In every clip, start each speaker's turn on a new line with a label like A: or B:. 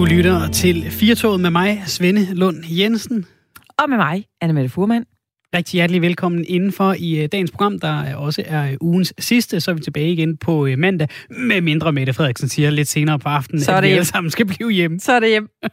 A: Du lytter til Firtoget med mig, Svende Lund Jensen.
B: Og med mig, Anne Mette Furman.
A: Rigtig hjertelig velkommen indenfor i øh, dagens program, der også er ugens sidste. Så er vi tilbage igen på øh, mandag, med mindre Mette Frederiksen siger lidt senere på aftenen,
B: så er det
A: at vi
B: hjem.
A: alle sammen skal blive hjemme.
B: Så er det hjem.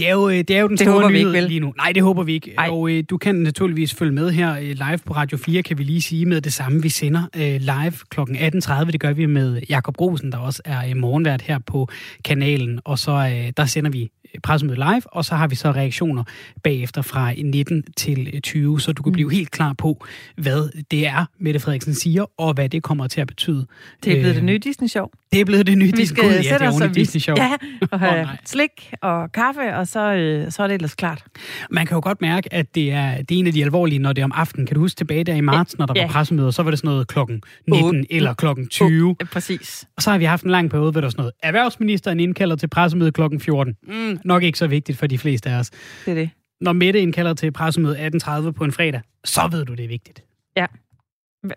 A: Det er jo, øh, det er jo den
B: Det
A: store
B: håber vi
A: nyhed
B: ikke, vel?
A: lige nu. Nej, det håber vi ikke.
B: Ej.
A: Og øh, du kan naturligvis følge med her øh, live på Radio 4, kan vi lige sige med det samme. Vi sender øh, live kl. 18.30. Det gør vi med Jakob Rosen, der også er øh, morgenvært her på kanalen. Og så øh, der sender vi pressemøde live, og så har vi så reaktioner bagefter fra 19 til øh, 20, så du kan
B: Mm.
A: blive helt klar på, hvad det er, Mette Frederiksen siger, og hvad det kommer til at betyde.
B: Det er blevet
A: Øh,
B: det nye Disney-show.
A: Det er blevet det nye
B: Vi skal
A: Gud, ja,
B: sætte os og vise-
A: Disney-show.
B: Ja, og have
A: nej.
B: slik og kaffe, og så, øh, så er det ellers klart.
A: Man kan jo godt mærke, at det er, det er en af de alvorlige, når det er om aftenen. Kan du huske tilbage der i marts, når der
B: Ja.
A: var pressemøder, så var det sådan noget klokken 19
B: Otte.
A: eller klokken 20.
B: Ja, præcis.
A: Og så har vi haft en lang periode, hvor der er sådan noget. Erhvervsministeren indkalder til pressemøde klokken 14. Mm, nok ikke så vigtigt for de fleste af os.
B: Det er det.
A: Når Mette indkalder til pressemøde 18.30 på en fredag, så ved du, det er vigtigt.
B: H-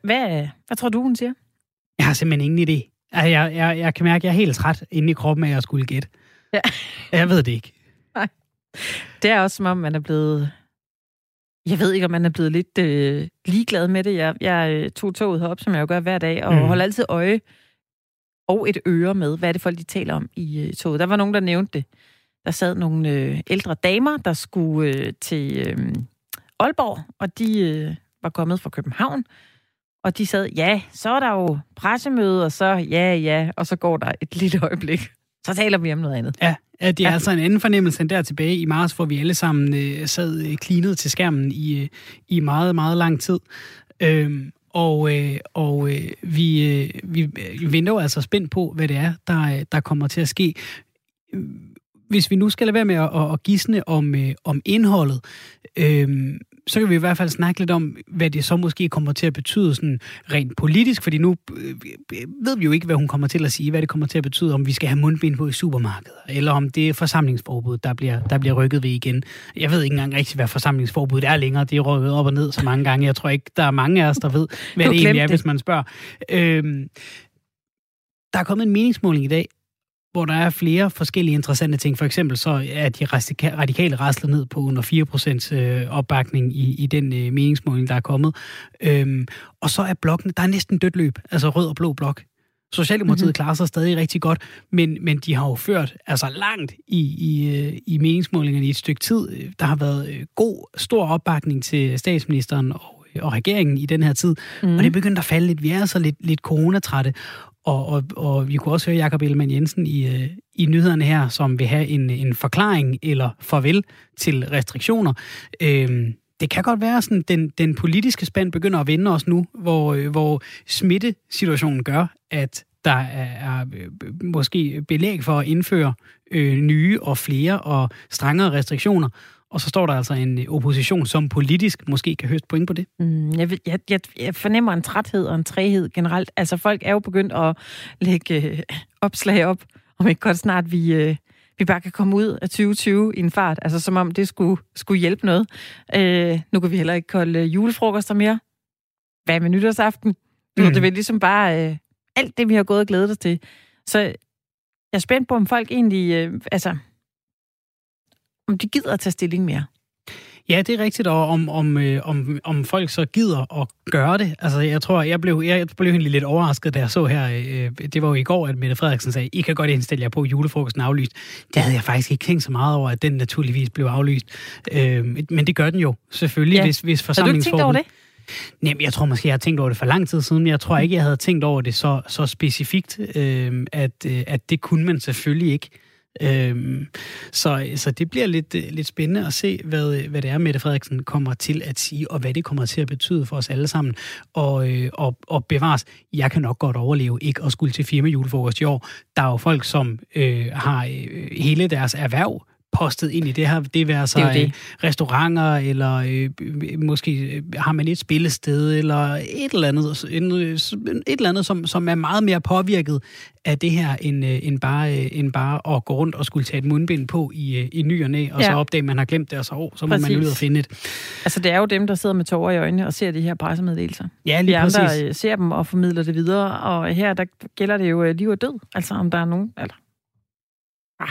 B: Hvad, hvad tror du, hun siger?
A: Jeg har simpelthen ingen idé. Altså, jeg, jeg, jeg kan mærke, at jeg er helt træt inde i kroppen af, at jeg skulle gætte.
B: Ja.
A: Jeg ved det ikke.
B: Det er også som om, man er blevet... Jeg ved ikke, om man er blevet lidt øh, ligeglad med det. Jeg, jeg øh, tog toget herop, som jeg jo gør hver dag, og
A: mm.
B: holder altid øje og et øre med, hvad er det folk, de taler om i øh, toget. Der var nogen, der nævnte det. Der sad nogle øh, ældre damer, der skulle øh, til øh, Aalborg, og de øh, var kommet fra København. Og de sad, ja, så er der jo pressemøde, og så ja, ja, og så går der et lille øjeblik. Så taler vi om noget andet.
A: Ja, at det er
B: Ja.
A: altså en anden fornemmelse end der tilbage i marts, hvor vi alle sammen øh, sad øh, klinet til skærmen i, øh, i meget, meget lang tid. Øhm, og øh, og øh, vi, øh, vi øh, venter jo altså spændt på, hvad det er, der, øh, der kommer til at ske. Hvis vi nu skal lade være med at, at, at gisne om, øh, om indholdet, øh, så kan vi i hvert fald snakke lidt om, hvad det så måske kommer til at betyde sådan rent politisk, fordi nu øh, ved vi jo ikke, hvad hun kommer til at sige, hvad det kommer til at betyde, om vi skal have mundbind på i supermarkedet, eller om det er forsamlingsforbud, der bliver, der bliver rykket ved igen. Jeg ved ikke engang rigtig, hvad forsamlingsforbuddet er længere. Det er rykket op og ned så mange gange. Jeg tror ikke, der er mange af os, der ved, hvad
B: Du
A: det egentlig er,
B: det.
A: hvis man spørger. Øhm, der er kommet en meningsmåling i dag, hvor der er flere forskellige interessante ting. For eksempel så er de radika- radikale raslet ned på under 4% øh, opbakning i, i den øh, meningsmåling, der er kommet. Øhm, og så er blokken, der er næsten dødt løb, altså rød og blå blok. Socialdemokratiet
B: Mhm.
A: mm-hmm. klarer sig stadig rigtig godt, men, men de har jo ført altså langt i, i, øh, i meningsmålingerne i et stykke tid. Der har været god, stor opbakning til statsministeren og, og regeringen i den her tid,
B: Mm.
A: og det er begyndt at falde lidt. Vi er altså lidt, lidt coronatrætte, og, og, og vi kunne også høre Jakob Ellemann Jensen i, øh, i nyhederne her, som vil have en, en forklaring eller farvel til restriktioner. Øhm, det kan godt være, sådan den, den politiske spand begynder at vende os nu, hvor, øh, hvor smittesituationen gør, at der er, er øh, måske belæg for at indføre øh, nye og flere og strengere restriktioner. Og så står der altså en opposition, som politisk måske kan høste point på det.
B: Mm, jeg, ved- jeg, jeg, jeg fornemmer en træthed og en træhed generelt. Altså, folk er jo begyndt at lægge øh, opslag op, om ikke godt snart vi, øh, vi bare kan komme ud af 2020 i en fart. Altså, som om det skulle, skulle hjælpe noget. Øh, nu kan vi heller ikke holde øh, julefrokoster mere. Hvad med nytårsaften? Nu er
A: Mm.
B: det vel ligesom bare øh, alt det, vi har gået og glædet os til. Så jeg er spændt på, om folk egentlig... Øh, altså, om de gider at tage stilling mere.
A: Ja, det er rigtigt, og om, om, øh, om, om folk så gider at gøre det. Altså, jeg tror, jeg blev, jeg blev egentlig lidt overrasket, da jeg så her, øh, det var jo i går, at Mette Frederiksen sagde, I kan godt indstille jer på, julefrokosten aflyst. Det havde jeg faktisk ikke tænkt så meget over, at den naturligvis blev aflyst. Øh, men det gør den jo, selvfølgelig,
B: Ja.
A: hvis, hvis
B: Har du ikke tænkt over det?
A: Jamen, jeg tror måske, jeg har tænkt over det for lang tid siden, men jeg tror ikke, jeg havde tænkt over det så, så specifikt, øh, at, øh, at det kunne man selvfølgelig ikke. Øhm, så, så det bliver lidt, øh, lidt spændende at se, hvad, øh, hvad det er, Mette Frederiksen kommer til at sige, og hvad det kommer til at betyde for os alle sammen. Og, øh, og, og bevares, jeg kan nok godt overleve ikke at skulle til firma julefrokost i år. Der er jo folk, som øh, har øh, hele deres erhverv postet ind i det her. Det vil altså
B: Det det.
A: øh, restauranter, eller øh, måske øh, har man et spillested, eller et eller andet, en, øh, et eller andet som, som er meget mere påvirket af det her, end, øh, end, bare, øh, end bare at gå rundt og skulle tage et mundbind på i, øh, i ny og næ, og ja. så opdage, at man har glemt det, og så, oh, så må man
B: Præcis.
A: ud og finde et.
B: Altså, det er jo dem, der sidder med tårer i øjnene og ser de her pressemeddelelser.
A: Ja,
B: De
A: lige
B: andre
A: præcis.
B: øh, ser dem og formidler det videre, og her der gælder det jo øh, liv og død. Altså, om der er nogen... Eller, Ah,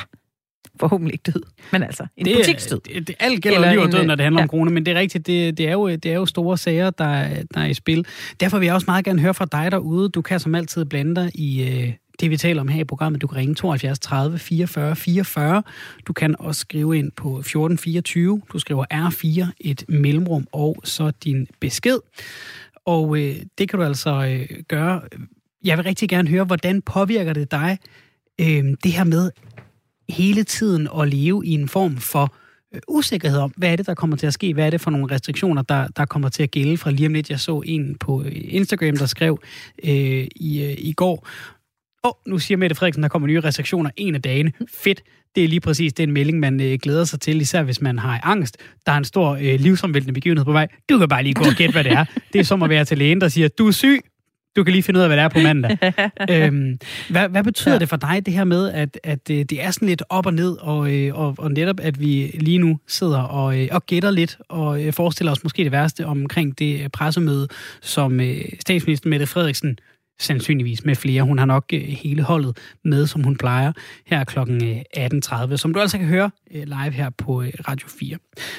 B: forhåbentlig ikke død, men altså en
A: det,
B: butiksdød.
A: Det, det, alt gælder liv og død, når det handler ja. om kroner, men det er rigtigt, det, det, er jo, det er jo store sager, der, der er i spil. Derfor vil jeg også meget gerne høre fra dig derude. Du kan som altid blande dig i øh, det, vi taler om her i programmet. Du kan ringe 72 30 44 44. Du kan også skrive ind på 1424. Du skriver R4, et mellemrum, og så din besked. Og øh, det kan du altså øh, gøre. Jeg vil rigtig gerne høre, hvordan påvirker det dig, øh, det her med hele tiden at leve i en form for øh, usikkerhed om, hvad er det, der kommer til at ske? Hvad er det for nogle restriktioner, der, der kommer til at gælde fra lige om lidt? Jeg så en på øh, Instagram, der skrev øh, i, øh, i går, åh, oh, nu siger Mette Frederiksen, der kommer nye restriktioner en af dagene. Fedt. Det er lige præcis den melding, man øh, glæder sig til, især hvis man har angst. Der er en stor øh, livsomvæltende begivenhed på vej. Du kan bare lige gå og gætte, hvad det er. Det er som at være til lægen, der siger, du er syg. Du kan lige finde ud af, hvad det er på mandag. øhm, hvad, hvad betyder ja. det for dig, det her med, at, at øh, det er sådan lidt op og ned, og, øh, og, og netop, at vi lige nu sidder og, øh, og gætter lidt, og forestiller os måske det værste omkring det pressemøde, som statsminister Mette Frederiksen sandsynligvis med flere. Hun har nok hele holdet med, som hun plejer, her kl. 18.30, som du altså kan høre live her på Radio 4.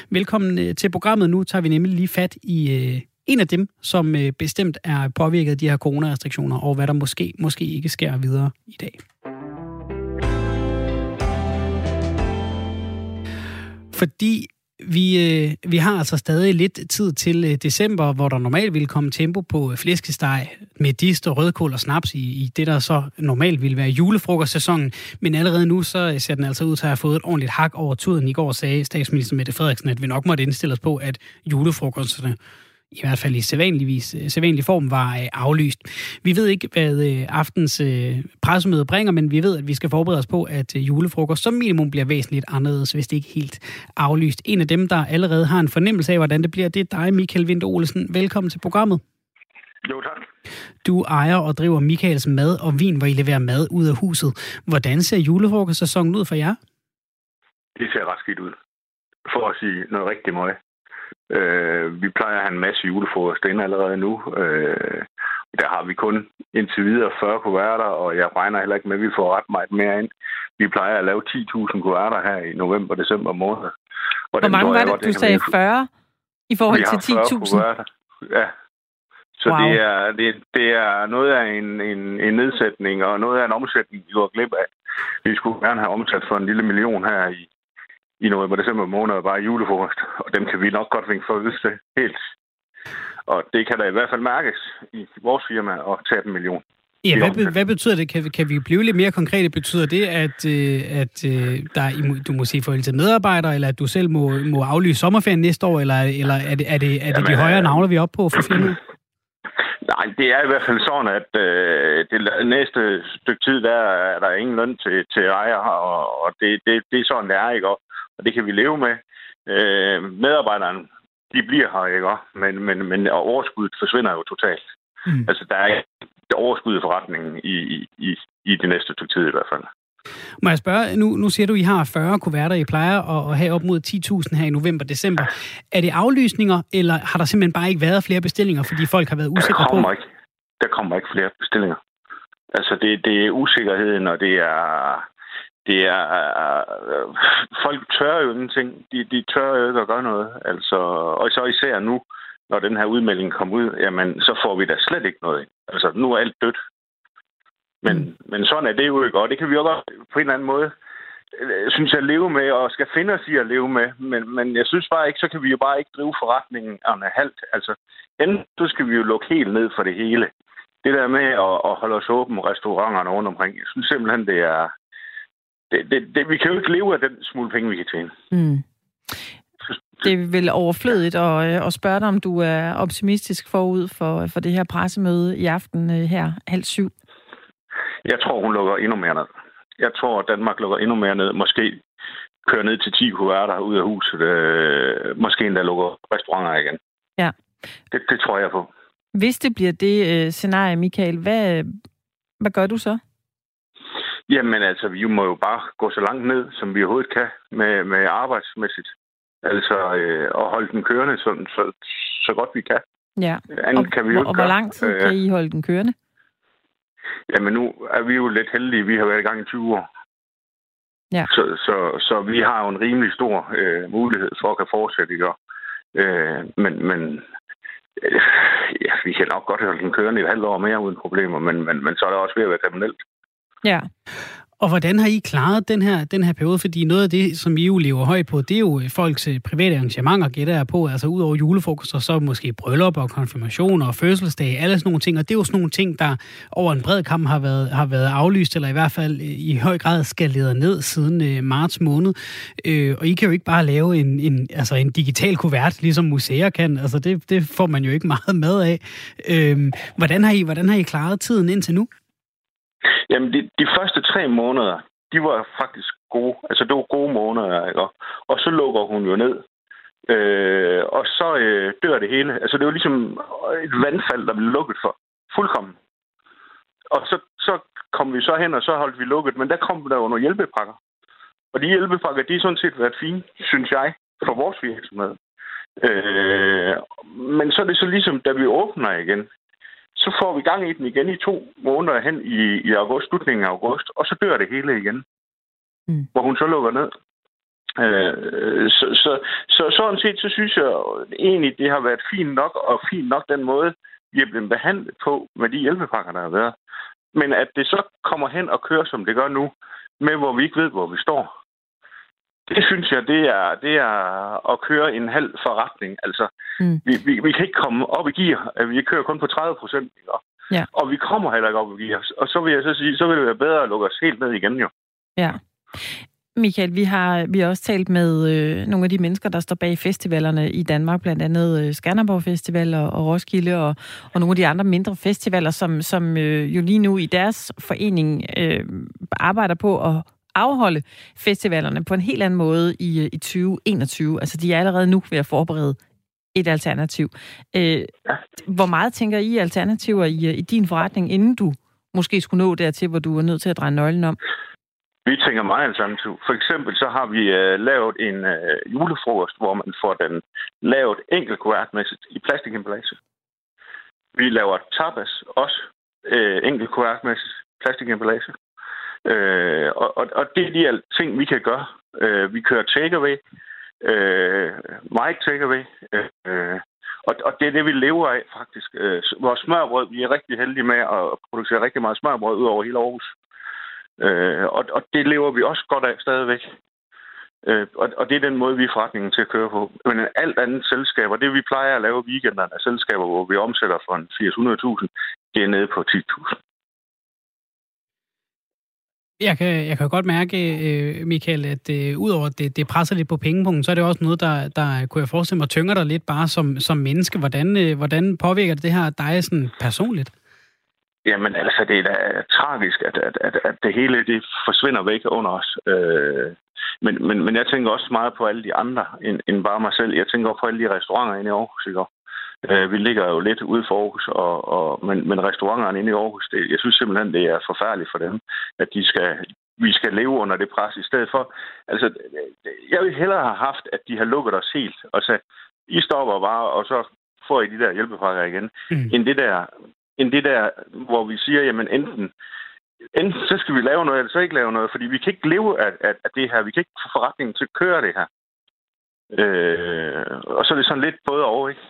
A: Velkommen til programmet. Nu tager vi nemlig lige fat i en af dem, som øh, bestemt er påvirket af de her coronarestriktioner, og hvad der måske, måske ikke sker videre i dag. Fordi vi, øh, vi har altså stadig lidt tid til øh, december, hvor der normalt ville komme tempo på øh, flæskesteg med dist og rødkål og snaps i, i det, der så normalt ville være julefrokostsæsonen. Men allerede nu så øh, ser den altså ud til at have fået et ordentligt hak over tuden. I går sagde statsminister Mette Frederiksen, at vi nok måtte indstille os på, at julefrokosterne i hvert fald i sædvanligvis, øh, sædvanlig form, var øh, aflyst. Vi ved ikke, hvad øh, aftens pressemøde bringer, men vi ved, at vi skal forberede os på, at julefrokost som minimum bliver væsentligt anderledes, hvis det ikke helt aflyst. En af dem, der allerede har en fornemmelse af, hvordan det bliver, det er dig, Michael Vind Olsen. Velkommen til programmet.
C: Jo, tak.
A: Du ejer og driver Michaels Mad og Vin, hvor I leverer mad ud af huset. Hvordan ser julefrokostsæsonen ud for jer?
C: Det ser ret skidt ud. For at sige noget rigtig meget. Øh, vi plejer at have en masse julefrokost ind allerede nu. Øh, der har vi kun indtil videre 40 kuverter, og jeg regner heller ikke med, at vi får ret meget mere ind. Vi plejer at lave 10.000 kuverter her i november december måned.
B: Og Hvor mange var det, godt, du sagde 40 i forhold til 10.000?
C: Ja. Så wow. det, er, det, det er noget af en, en, en nedsætning og noget af en omsætning, vi går glip af. Vi skulle gerne have omsat for en lille million her i, i november december måned bare julefrokost, og dem kan vi nok godt vinke for til helt. Og det kan da i hvert fald mærkes i vores firma at tage en million.
A: Ja, hvad, be, hvad betyder det? Kan, kan vi blive lidt mere konkrete? Betyder det, at, øh, at øh, der, du må se forhold til medarbejdere, eller at du selv må, må aflyse sommerferien næste år, eller, eller er det, er det, er det Jamen, de højere øh, navler, vi er oppe på for firmaet?
C: Nej, det er i hvert fald sådan, at øh, det næste stykke tid, der er der ingen løn til, til ejer, og, og det, det, det er sådan, det er, ikke? Og, og det kan vi leve med. Øh, medarbejderne, de bliver her, ikke? Men, men, men overskuddet forsvinder jo totalt. Mm. Altså, der er ikke overskud i forretningen i, i, i, i det næste stykke tid i hvert fald.
A: Må jeg spørge, nu, nu siger du, at I har 40 kuverter, I plejer at, at have op mod 10.000 her i november december. Er det aflysninger, eller har der simpelthen bare ikke været flere bestillinger, fordi folk har været usikre
C: der
A: kommer på?
C: Ikke, der kommer ikke flere bestillinger. Altså, det, det er usikkerheden, og det er det er... Øh, folk tør jo ingenting. De, de tør jo ikke at gøre noget. Altså, og så især nu, når den her udmelding kommer ud, jamen, så får vi da slet ikke noget. Altså, nu er alt dødt. Men, mm. men sådan er det jo ikke, og det kan vi jo godt på en eller anden måde øh, synes jeg, leve med, og skal finde os i at leve med. Men, men jeg synes bare ikke, så kan vi jo bare ikke drive forretningen af halvt. Altså, enten så skal vi jo lukke helt ned for det hele. Det der med at, at holde os åben restauranterne rundt omkring, jeg synes simpelthen, det er, det, det, det, vi kan jo ikke leve af den smule penge, vi kan tjene. Mm.
B: Det er vel overflødigt at, øh, at spørge dig, om du er optimistisk forud for, for det her pressemøde i aften øh, her halv syv.
C: Jeg tror, hun lukker endnu mere ned. Jeg tror, at Danmark lukker endnu mere ned. Måske kører ned til 10 kuverter ud af huset. Øh, måske endda lukker restauranter igen.
B: Ja.
C: Det, det tror jeg på.
B: Hvis det bliver det øh, scenarie, Michael, hvad, hvad gør du så?
C: Jamen altså, vi må jo bare gå så langt ned, som vi overhovedet kan med, med arbejdsmæssigt. Altså øh, at holde den kørende så, så, så godt vi kan.
B: Ja, og, kan vi jo og hvor lang tid kan I holde den kørende?
C: Jamen nu er vi jo lidt heldige. Vi har været i gang i 20 år.
B: Ja.
C: Så, så, så vi har jo en rimelig stor øh, mulighed for at kan fortsætte, ikke? Øh, men, men øh, ja, vi kan nok godt holde den kørende i et halvt år mere uden problemer, men, men, men så er det også ved at være kriminelt.
B: Ja.
A: Og hvordan har I klaret den her, den her periode? Fordi noget af det, som I jo lever højt på, det er jo øh, folks øh, private arrangementer, gætter jeg på. Altså ud over julefrokoster, så måske bryllup og konfirmationer og fødselsdage, alle sådan nogle ting. Og det er jo sådan nogle ting, der over en bred kamp har været, har været aflyst, eller i hvert fald øh, i høj grad skaleret ned siden øh, marts måned. Øh, og I kan jo ikke bare lave en, en, altså en digital kuvert, ligesom museer kan. Altså det, det får man jo ikke meget med af. Øh, hvordan, har I, hvordan har I klaret tiden indtil nu?
C: Jamen, de, de første tre måneder, de var faktisk gode. Altså, det var gode måneder, ikke? Og så lukker hun jo ned. Øh, og så øh, dør det hele. Altså, det var ligesom et vandfald, der blev lukket for. Fuldkommen. Og så, så kom vi så hen, og så holdt vi lukket. Men der kom der jo nogle hjælpepakker. Og de hjælpepakker, de har sådan set været fine, synes jeg, for vores virksomhed. Øh, men så er det så ligesom, da vi åbner igen, så får vi gang i den igen i to måneder hen i, i august, slutningen af august, og så dør det hele igen. Mm. Hvor hun så lukker ned. Øh, så, så, så sådan set, så synes jeg egentlig, det har været fint nok, og fint nok den måde, vi er blevet behandlet på med de hjælpepakker, der har været. Men at det så kommer hen og kører, som det gør nu, med hvor vi ikke ved, hvor vi står, det synes jeg, det er, det er at køre en halv forretning. Altså, mm. vi, vi, vi kan ikke komme op i gear. Vi kører kun på 30 procent. Ja. Og vi kommer heller ikke op i gear. Og så vil jeg så sige, så vil det være bedre at lukke os helt ned igen jo.
B: Ja. Michael, vi har, vi har også talt med øh, nogle af de mennesker, der står bag festivalerne i Danmark, blandt andet øh, Skanderborg Festival og, og Roskilde og, og nogle af de andre mindre festivaler, som, som øh, jo lige nu i deres forening øh, arbejder på at afholde festivalerne på en helt anden måde i, øh, i 2021. Altså, de er allerede nu ved at forberede et alternativ. Øh, ja. Hvor meget tænker I alternativer i, øh, i din forretning, inden du måske skulle nå dertil, hvor du er nødt til at dreje nøglen om?
C: Vi tænker meget alternativ. For eksempel så har vi uh, lavet en uh, julefrokost, hvor man får den lavet enkelt kuvertmæssigt i plastikemballage. Vi laver tapas også uh, enkelt kuvertmæssigt plastikemballage. Øh, og, og, og det er de ting, vi kan gøre. Øh, vi kører takeaway, øh, meget takeaway, øh, og, og det er det, vi lever af, faktisk. Øh, vores smørbrød, vi er rigtig heldige med at producere rigtig meget smørbrød ud over hele Aarhus. Øh, og, og det lever vi også godt af stadigvæk. Øh, og, og det er den måde, vi er forretningen til at køre på. Men alt andet selskaber, det vi plejer at lave weekenderne af selskaber, hvor vi omsætter for en 800.000, det er nede på 10.000.
A: Jeg kan, jeg kan godt mærke, øh, Michael, at øh, udover at det, det presser lidt på pengepunkten, så er det også noget, der, der kunne jeg forestille mig, tynger dig lidt bare som, som menneske. Hvordan, øh, hvordan påvirker det her dig sådan personligt?
C: Jamen altså, det er da tragisk, at, at, at, at det hele det forsvinder væk under os. Øh, men, men, men jeg tænker også meget på alle de andre, end, end bare mig selv. Jeg tænker også på alle de restauranter inde i Aarhus. Ikke? Øh, vi ligger jo lidt ude for Aarhus, og, og, men, men restauranterne inde i Aarhus, det, jeg synes simpelthen, det er forfærdeligt for dem, at de skal, vi skal leve under det pres i stedet for. Altså, jeg vil hellere have haft, at de har lukket os helt og sagt, I stopper bare, og så får I de der hjælpepakker igen, mm. end, det der, end det der, hvor vi siger, jamen enten, enten så skal vi lave noget, eller så ikke lave noget, fordi vi kan ikke leve af, af, af det her. Vi kan ikke få forretningen til at køre det her. Øh, og så er det sådan lidt både over, ikke?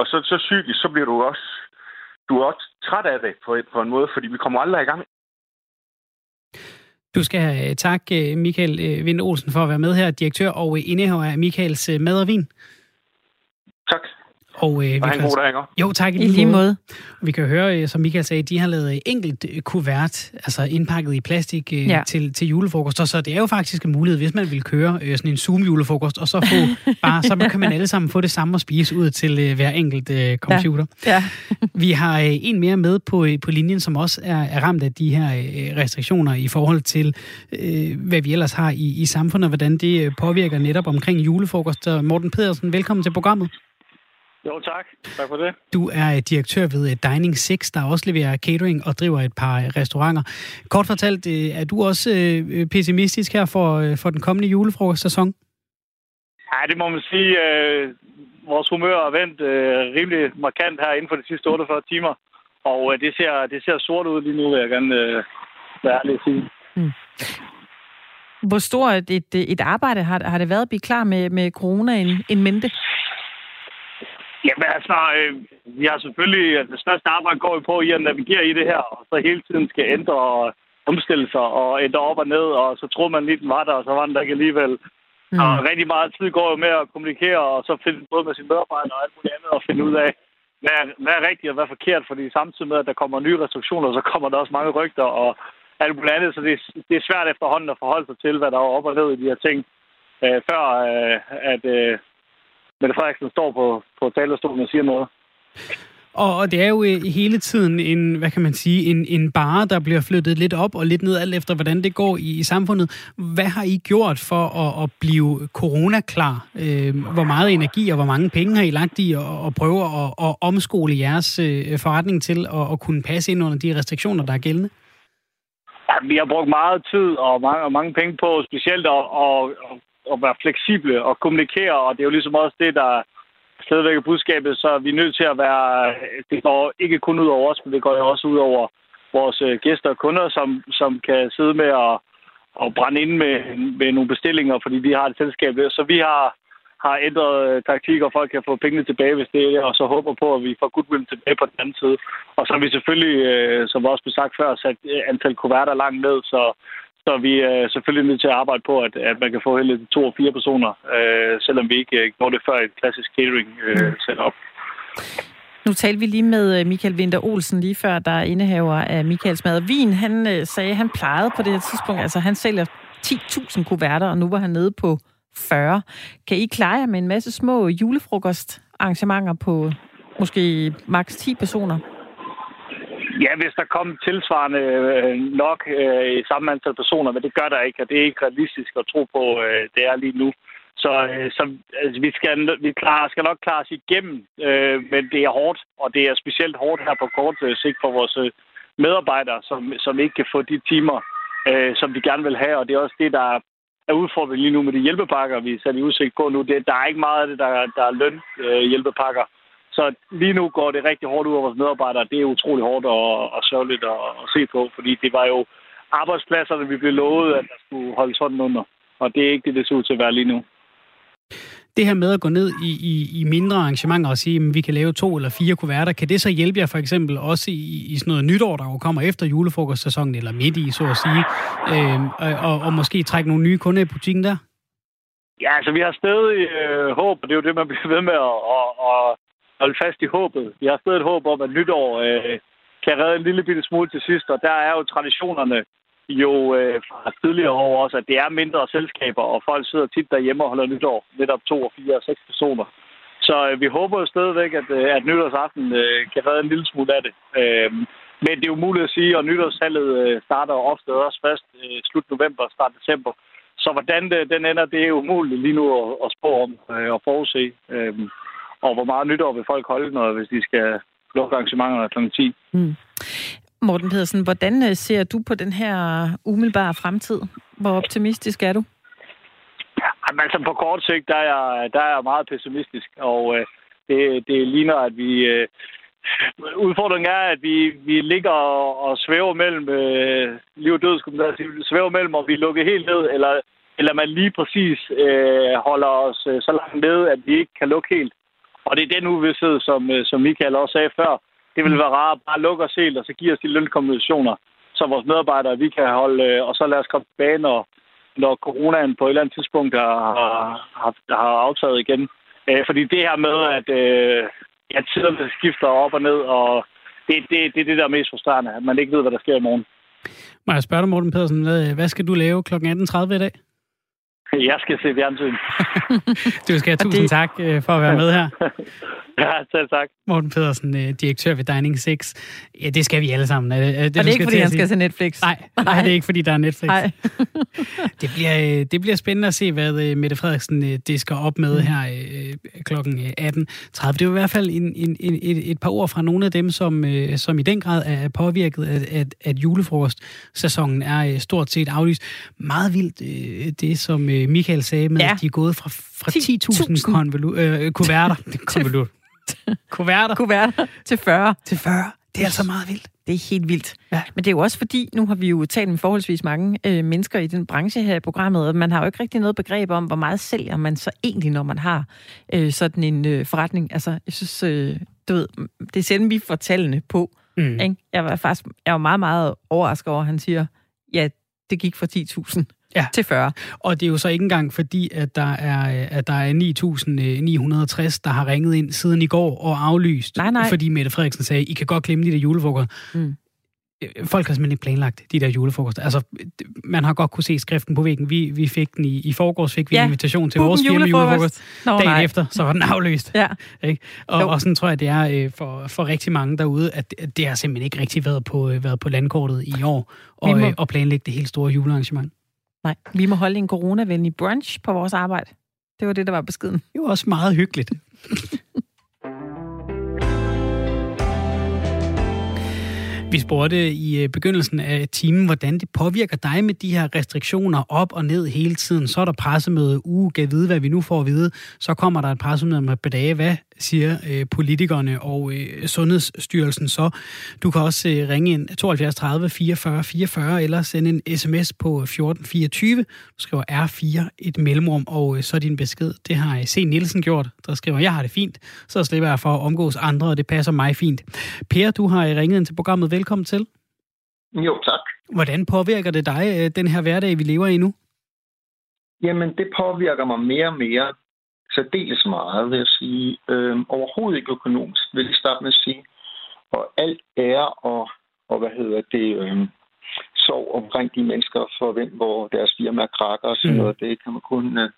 C: Og så, så psykisk, så bliver du også, du er også træt af det på, på en måde, fordi vi kommer aldrig i gang.
A: Du skal have tak, øh, Michael øh, Vind Olsen, for at være med her, direktør og indehaver af Michaels øh, Mad og Vin.
C: Tak.
A: Og, øh, vi
C: og kan, en god dag?
A: Jo, tak
B: i lige måde.
A: Vi kan høre, øh, som Michael sagde, de har lavet enkelt øh, kuvert, altså indpakket i plastik øh, ja. til, til julefrokost. Så det er jo faktisk en mulighed, hvis man vil køre øh, sådan en Zoom-julefrokost, og så, få bare, så kan man alle sammen få det samme at spise ud til øh, hver enkelt øh, computer. Ja. Ja. vi har øh, en mere med på, øh, på linjen, som også er, er ramt af de her øh, restriktioner i forhold til, øh, hvad vi ellers har i, i samfundet, og hvordan det øh, påvirker netop omkring julefrokost. Morten Pedersen, velkommen til programmet.
D: Jo, tak. Tak for det.
A: Du er direktør ved øh, Dining 6, der også leverer catering og driver et par restauranter. Kort fortalt, øh, er du også øh, pessimistisk her for, for den kommende julefrokostsæson?
D: Ja, det må man sige. Vores humør er vendt rimelig markant her inden for de sidste 48 timer. Og det ser, det ser sort ud lige nu, vil jeg gerne være ærlig at sige. Mm.
B: Hvor stort et, et arbejde har, har det været at blive klar med, med corona en, en mente?
D: Jamen altså, øh, vi har selvfølgelig, det største arbejde går jo på i at navigere i det her, og så hele tiden skal ændre og omstille sig og ændre op og ned, og så troede man lige, den var der, og så var den der ikke alligevel. Mm. Og rigtig meget tid går jo med at kommunikere, og så finde både med sine medarbejdere og alt muligt andet, og finde ud af, hvad er, hvad er rigtigt og hvad er forkert, fordi samtidig med, at der kommer nye restriktioner, så kommer der også mange rygter og alt muligt andet, så det, det er svært efterhånden at forholde sig til, hvad der er op og ned i de her ting, øh, før øh, at øh, Mette Frederiksen står på, på talerstolen og siger noget.
A: Og, det er jo øh, hele tiden en, hvad kan man sige, en, en bare, der bliver flyttet lidt op og lidt ned, alt efter hvordan det går i, i samfundet. Hvad har I gjort for at, at blive coronaklar? Øh, hvor meget energi og hvor mange penge har I lagt i at, at prøve at, at omskole jeres øh, forretning til at, at kunne passe ind under de restriktioner, der er gældende?
D: Ja, vi har brugt meget tid og mange, og mange penge på specielt at, at, at være fleksible og kommunikere, og det er jo ligesom også det, der stadigvæk er budskabet, så er vi nødt til at være, det går ikke kun ud over os, men det går jo også ud over vores øh, gæster og kunder, som, som kan sidde med at, at brænde ind med, med nogle bestillinger, fordi vi har et selskab. Så vi har, har ændret øh, taktik, og folk kan få pengene tilbage, hvis det er og så håber på, at vi får goodwill tilbage på den anden side. Og så har vi selvfølgelig, øh, som også blev sagt før, sat antal kuverter langt ned, så så vi er selvfølgelig nødt til at arbejde på, at, at man kan få hele to og fire personer, øh, selvom vi ikke øh, gjorde det før et klassisk catering øh, mm. setup.
B: Nu talte vi lige med øh, Michael Winter Olsen lige før, der er indehaver af Michaels Mad og Vin. Han øh, sagde, at han plejede på det her tidspunkt, altså han sælger 10.000 kuverter, og nu var han nede på 40. Kan I klare jer med en masse små julefrokostarrangementer på måske maks 10 personer?
D: Ja, hvis der kom tilsvarende øh, nok øh, i samme antal personer, men det gør der ikke, og det er ikke realistisk at tro på, øh, det er lige nu. Så, øh, så altså, vi, skal, vi klar, skal nok klare os igennem, øh, men det er hårdt, og det er specielt hårdt her på kort øh, sigt for vores øh, medarbejdere, som, som ikke kan få de timer, øh, som de gerne vil have, og det er også det, der er udfordringen lige nu med de hjælpepakker, vi sætter i udsigt på nu. Det, der er ikke meget af det, der, der er løn øh, hjælpepakker. Så lige nu går det rigtig hårdt ud over vores medarbejdere. Det er utrolig hårdt og, og sørgeligt at, at se på, fordi det var jo arbejdspladserne, vi blev lovet, at der skulle holdes hånden under. Og det er ikke det, det ser ud til at være lige nu.
A: Det her med at gå ned i, i, i mindre arrangementer og sige, at vi kan lave to eller fire kuverter, kan det så hjælpe jer for eksempel også i, i sådan noget nytår, der jo kommer efter julefrokostsæsonen, eller midt i, så at sige, øh, og, og måske trække nogle nye kunder i butikken der?
D: Ja, altså vi har stadig øh, håb, og det er jo det, man bliver ved med at, at, at holde fast i håbet. Vi har stadig et håb om, at nytår øh, kan redde en lille bitte smule til sidst, og der er jo traditionerne jo øh, fra tidligere år også, at det er mindre selskaber, og folk sidder tit derhjemme og holder nytår, netop to, fire og seks personer. Så øh, vi håber jo stadigvæk, at, øh, at nytårsaften øh, kan redde en lille smule af det. Øh, men det er jo muligt at sige, at nytårshallet øh, starter ofte også først øh, slut november, start december. Så hvordan det, den ender, det er umuligt lige nu at, at spå om øh, og forudse. Øh, og hvor meget nytår vil folk holde, når, hvis de skal lukke arrangementerne kl. 10. Mm.
B: Morten Pedersen, hvordan øh, ser du på den her umiddelbare fremtid? Hvor optimistisk er du?
D: Jamen, altså på kort sigt, der er jeg, der er jeg meget pessimistisk, og øh, det, det ligner, at vi... Øh, udfordringen er, at vi, vi ligger og, svæver mellem øh, liv og død, skulle man sige, svæver mellem, om vi lukker helt ned, eller, eller man lige præcis øh, holder os øh, så langt nede, at vi ikke kan lukke helt. Og det er den uvidshed, som, øh, som Michael også sagde før. Det vil være rart at bare lukke os helt, og så give os de lønkompensationer, så vores medarbejdere, vi kan holde, øh, og så lad os komme tilbage, når, når coronaen på et eller andet tidspunkt har, har, har aftaget igen. Øh, fordi det her med, at øh, ja, tiderne skifter op og ned, og det, det, det er det, der er mest frustrerende, at man ikke ved, hvad der sker i morgen.
A: Må jeg spørge dig, Morten Pedersen, hvad skal du lave kl. 18.30 i dag?
D: Jeg skal se fjernsyn.
A: du skal have tusind det... tak øh, for at være med her.
D: Ja, selv tak.
A: Morten Pedersen, øh, direktør ved Dining 6. Ja, det skal vi alle sammen.
B: Det, det, er det ikke, fordi han skal se Netflix?
A: Nej, nej, det er ikke, fordi der er Netflix. Nej. det, bliver, øh, det bliver spændende at se, hvad Mette Frederiksen det skal op med mm. her klokken 18.30. Det er i hvert fald en, en, en, et, et par ord fra nogle af dem, som, som i den grad er påvirket, at, at, at julefrostsæsonen er stort set aflyst. Meget vildt det, som Michael sagde med, ja. at de er gået fra, fra 10.000 konvolut, øh, kuverter. konvolut.
B: Kuverter. Kuverter til 40.
A: Til 40. Det er altså meget vildt.
B: Det er helt vildt.
A: Ja.
B: Men det er jo også fordi, nu har vi jo talt med forholdsvis mange øh, mennesker i den branche her i programmet, og man har jo ikke rigtig noget begreb om, hvor meget sælger man så egentlig, når man har øh, sådan en øh, forretning. Altså, jeg synes, øh, du ved, det er sjældent, vi får tallene på.
A: Mm.
B: Ikke? Jeg var faktisk jeg var meget, meget overrasket over, at han siger, ja, det gik fra 10.000
A: Ja.
B: til 40.
A: Og det er jo så ikke engang fordi, at der er, at der er 9.960, der har ringet ind siden i går og aflyst.
B: Nej, nej.
A: Fordi Mette Frederiksen sagde, I kan godt glemme de der julefrokoster.
B: Mm.
A: Øh, Folk har simpelthen ikke planlagt de der julefrokoster. Altså, man har godt kunne se skriften på væggen. Vi, vi fik den i, i forgårs, fik vi
B: Ja.
A: en invitation til
B: Book
A: vores firma
B: julefrokost.
A: julefrokost.
B: Nå,
A: Dagen
B: nej.
A: efter, så var den aflyst.
B: Ja.
A: Ikke? Og,
B: Jo.
A: og sådan tror jeg, det er øh, for, for rigtig mange derude, at at det har simpelthen ikke rigtig været på, øh, været på landkortet i år, og,
B: må-
A: øh, og planlægge det helt store julearrangement.
B: Nej, vi må holde en coronavenlig brunch på vores arbejde. Det var det, der var beskeden.
A: Det var også meget hyggeligt. Vi spurgte i øh, begyndelsen af timen, hvordan det påvirker dig med de her restriktioner op og ned hele tiden. Så er der pressemøde, uge, gav vide, hvad vi nu får at vide. Så kommer der et pressemøde om et par dage. Hvad siger øh, politikerne og øh, Sundhedsstyrelsen så? Du kan også øh, ringe ind 72 30 44 44 eller sende en sms på 1424. Du skriver R4 et mellemrum, og øh, så din besked. Det har øh, C. Nielsen gjort, der skriver, jeg har det fint, så slipper jeg for at omgås andre, og det passer mig fint. Per, du har øh, ringet ind til programmet. Velkommen til.
E: Jo, tak.
A: Hvordan påvirker det dig, øh, den her hverdag, vi lever i nu?
E: Jamen, det påvirker mig mere og mere, særdeles meget, vil jeg sige. Øhm, overhovedet ikke økonomisk, vil jeg starte med at sige. Og alt ære og, og hvad hedder det, øhm, sorg omkring de mennesker, for hvem hvor deres firma krakker og sådan
A: Mm.
E: noget, det kan man kun øh,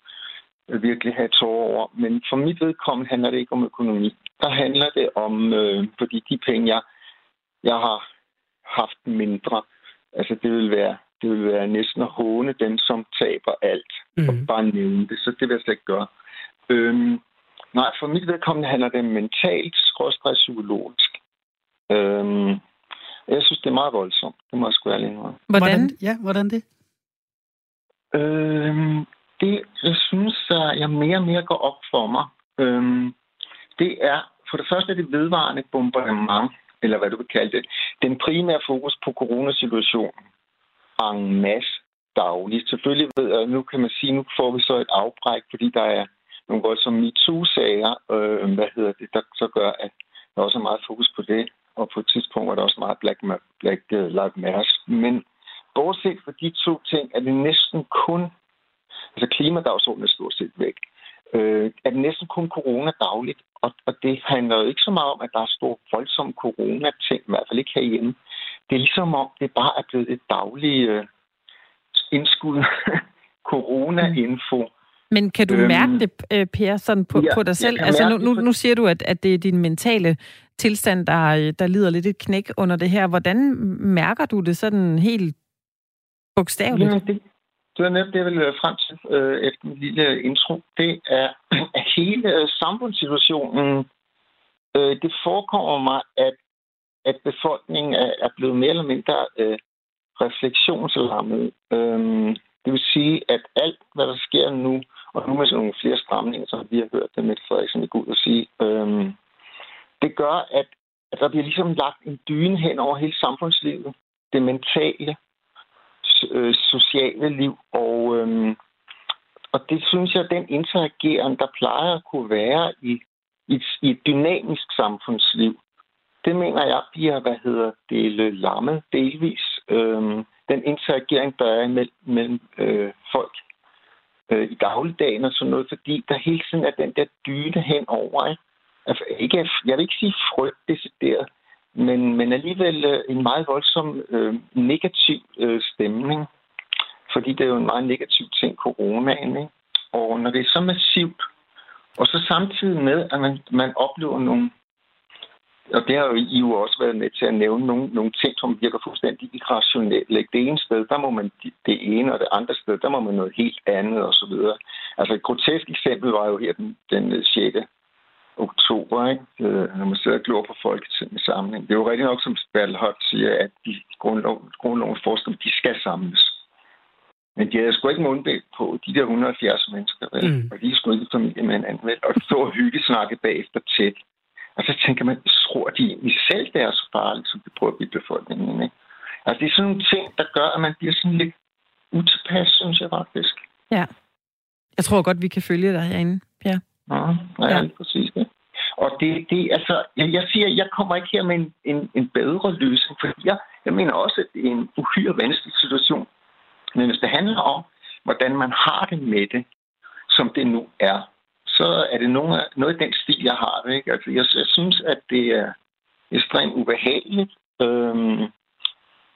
E: virkelig have tårer over. Men for mit vedkommende handler det ikke om økonomi. Der handler det om, øh, fordi de penge, jeg, jeg har haft mindre, altså det vil være det vil være næsten at håne dem, som taber alt. Mm. Og bare nævne det, så det vil jeg slet ikke gøre. Øhm, nej, for mit vedkommende handler det mentalt, skråstrej psykologisk. Øhm, jeg synes, det er meget voldsomt. Det må jeg sgu ærlig indrømme.
B: Hvordan?
A: Ja, hvordan det?
E: Øhm, det, jeg synes, at jeg mere og mere går op for mig. Øhm, det er, for det første er det vedvarende bombardement, eller hvad du vil kalde det. Den primære fokus på coronasituationen en masse dagligt. Selvfølgelig ved jeg, nu kan man sige, nu får vi så et afbræk, fordi der er nogle voldsomme MeToo-sager, øh, hvad hedder det, der så gør, at der også er meget fokus på det, og på et tidspunkt var der også meget Black, Black uh, Lives Matter. Men bortset fra de to ting, er det næsten kun, altså klimadagsordenen er stort set væk, øh, er det næsten kun corona dagligt, og, og det handler jo ikke så meget om, at der er stor voldsomme corona-ting, i hvert fald ikke herhjemme. Det er ligesom om, det bare er blevet et dagligt øh, indskud corona-info.
B: Men kan du
E: Øhm,
B: mærke det, øh, Per, sådan på,
E: ja,
B: på dig selv? Altså nu, nu, nu siger du, at, at det er din mentale tilstand, der, der lider lidt et knæk under det her. Hvordan mærker du det sådan helt bogstaveligt?
E: Jamen, det, det var netop det, jeg ville frem til øh, efter min lille intro. Det er, at hele øh, samfundssituationen, øh, det forekommer mig, at, at befolkningen er, er blevet mere eller mindre øh, refleksionslammet. Øh, det vil sige, at alt, hvad der sker nu, og nu med sådan nogle flere stramninger, som vi har hørt det med Frederiksen vil gå ud og sige, øhm, det gør, at, at der bliver ligesom lagt en dyne hen over hele samfundslivet. Det mentale, øh, sociale liv. Og, øhm, og det synes jeg, den interageren, der plejer at kunne være i, i, et- i et dynamisk samfundsliv, det mener jeg bliver, hvad hedder det, lammet delvis. Øhm, den interagering, der er mellem, mellem øh, folk øh, i dagligdagen og sådan noget, fordi der hele tiden er den der dyne henover. Ikke? Altså, ikke, jeg vil ikke sige frygt decideret, men, men alligevel øh, en meget voldsom øh, negativ øh, stemning. Fordi det er jo en meget negativ ting, coronaen. Ikke? Og når det er så massivt, og så samtidig med, at man, man oplever nogle, og det har jo I jo også været med til at nævne nogle, nogle ting, som virker fuldstændig irrationelle. Det ene sted, der må man det ene, og det andre sted, der må man noget helt andet, og så videre. Altså et grotesk eksempel var jo her den, den 6 oktober, ikke? Øh, når man sidder og glor på Folketinget samling. Det er jo rigtig nok, som Bertel siger, at de grundlov, grundlovens forskere, de skal samles. Men de havde sgu ikke mundbind på, de der 170 mennesker, vel?
A: Mm.
E: Og de sgu ikke familie med hinanden, vel? Og og hygge snakke bagefter tæt. Og så tænker man, tror de egentlig selv, det er så farligt, som de prøver at blive befolkningen. Ikke? Altså, det er sådan nogle ting, der gør, at man bliver sådan lidt utilpas, synes jeg faktisk.
B: Ja. Jeg tror godt, vi kan følge dig herinde, Ja.
E: Ja, ja, ja. præcis. Ja. Og det, det altså, jeg, jeg siger, jeg kommer ikke her med en, en, en bedre løsning, for jeg, jeg mener også, at det er en uhyre vanskelig situation. Men hvis det handler om, hvordan man har det med det, som det nu er, så er det nogle, af, noget af den stil, jeg har. Ikke? Altså, jeg, jeg synes, at det er ekstremt ubehageligt. Øhm,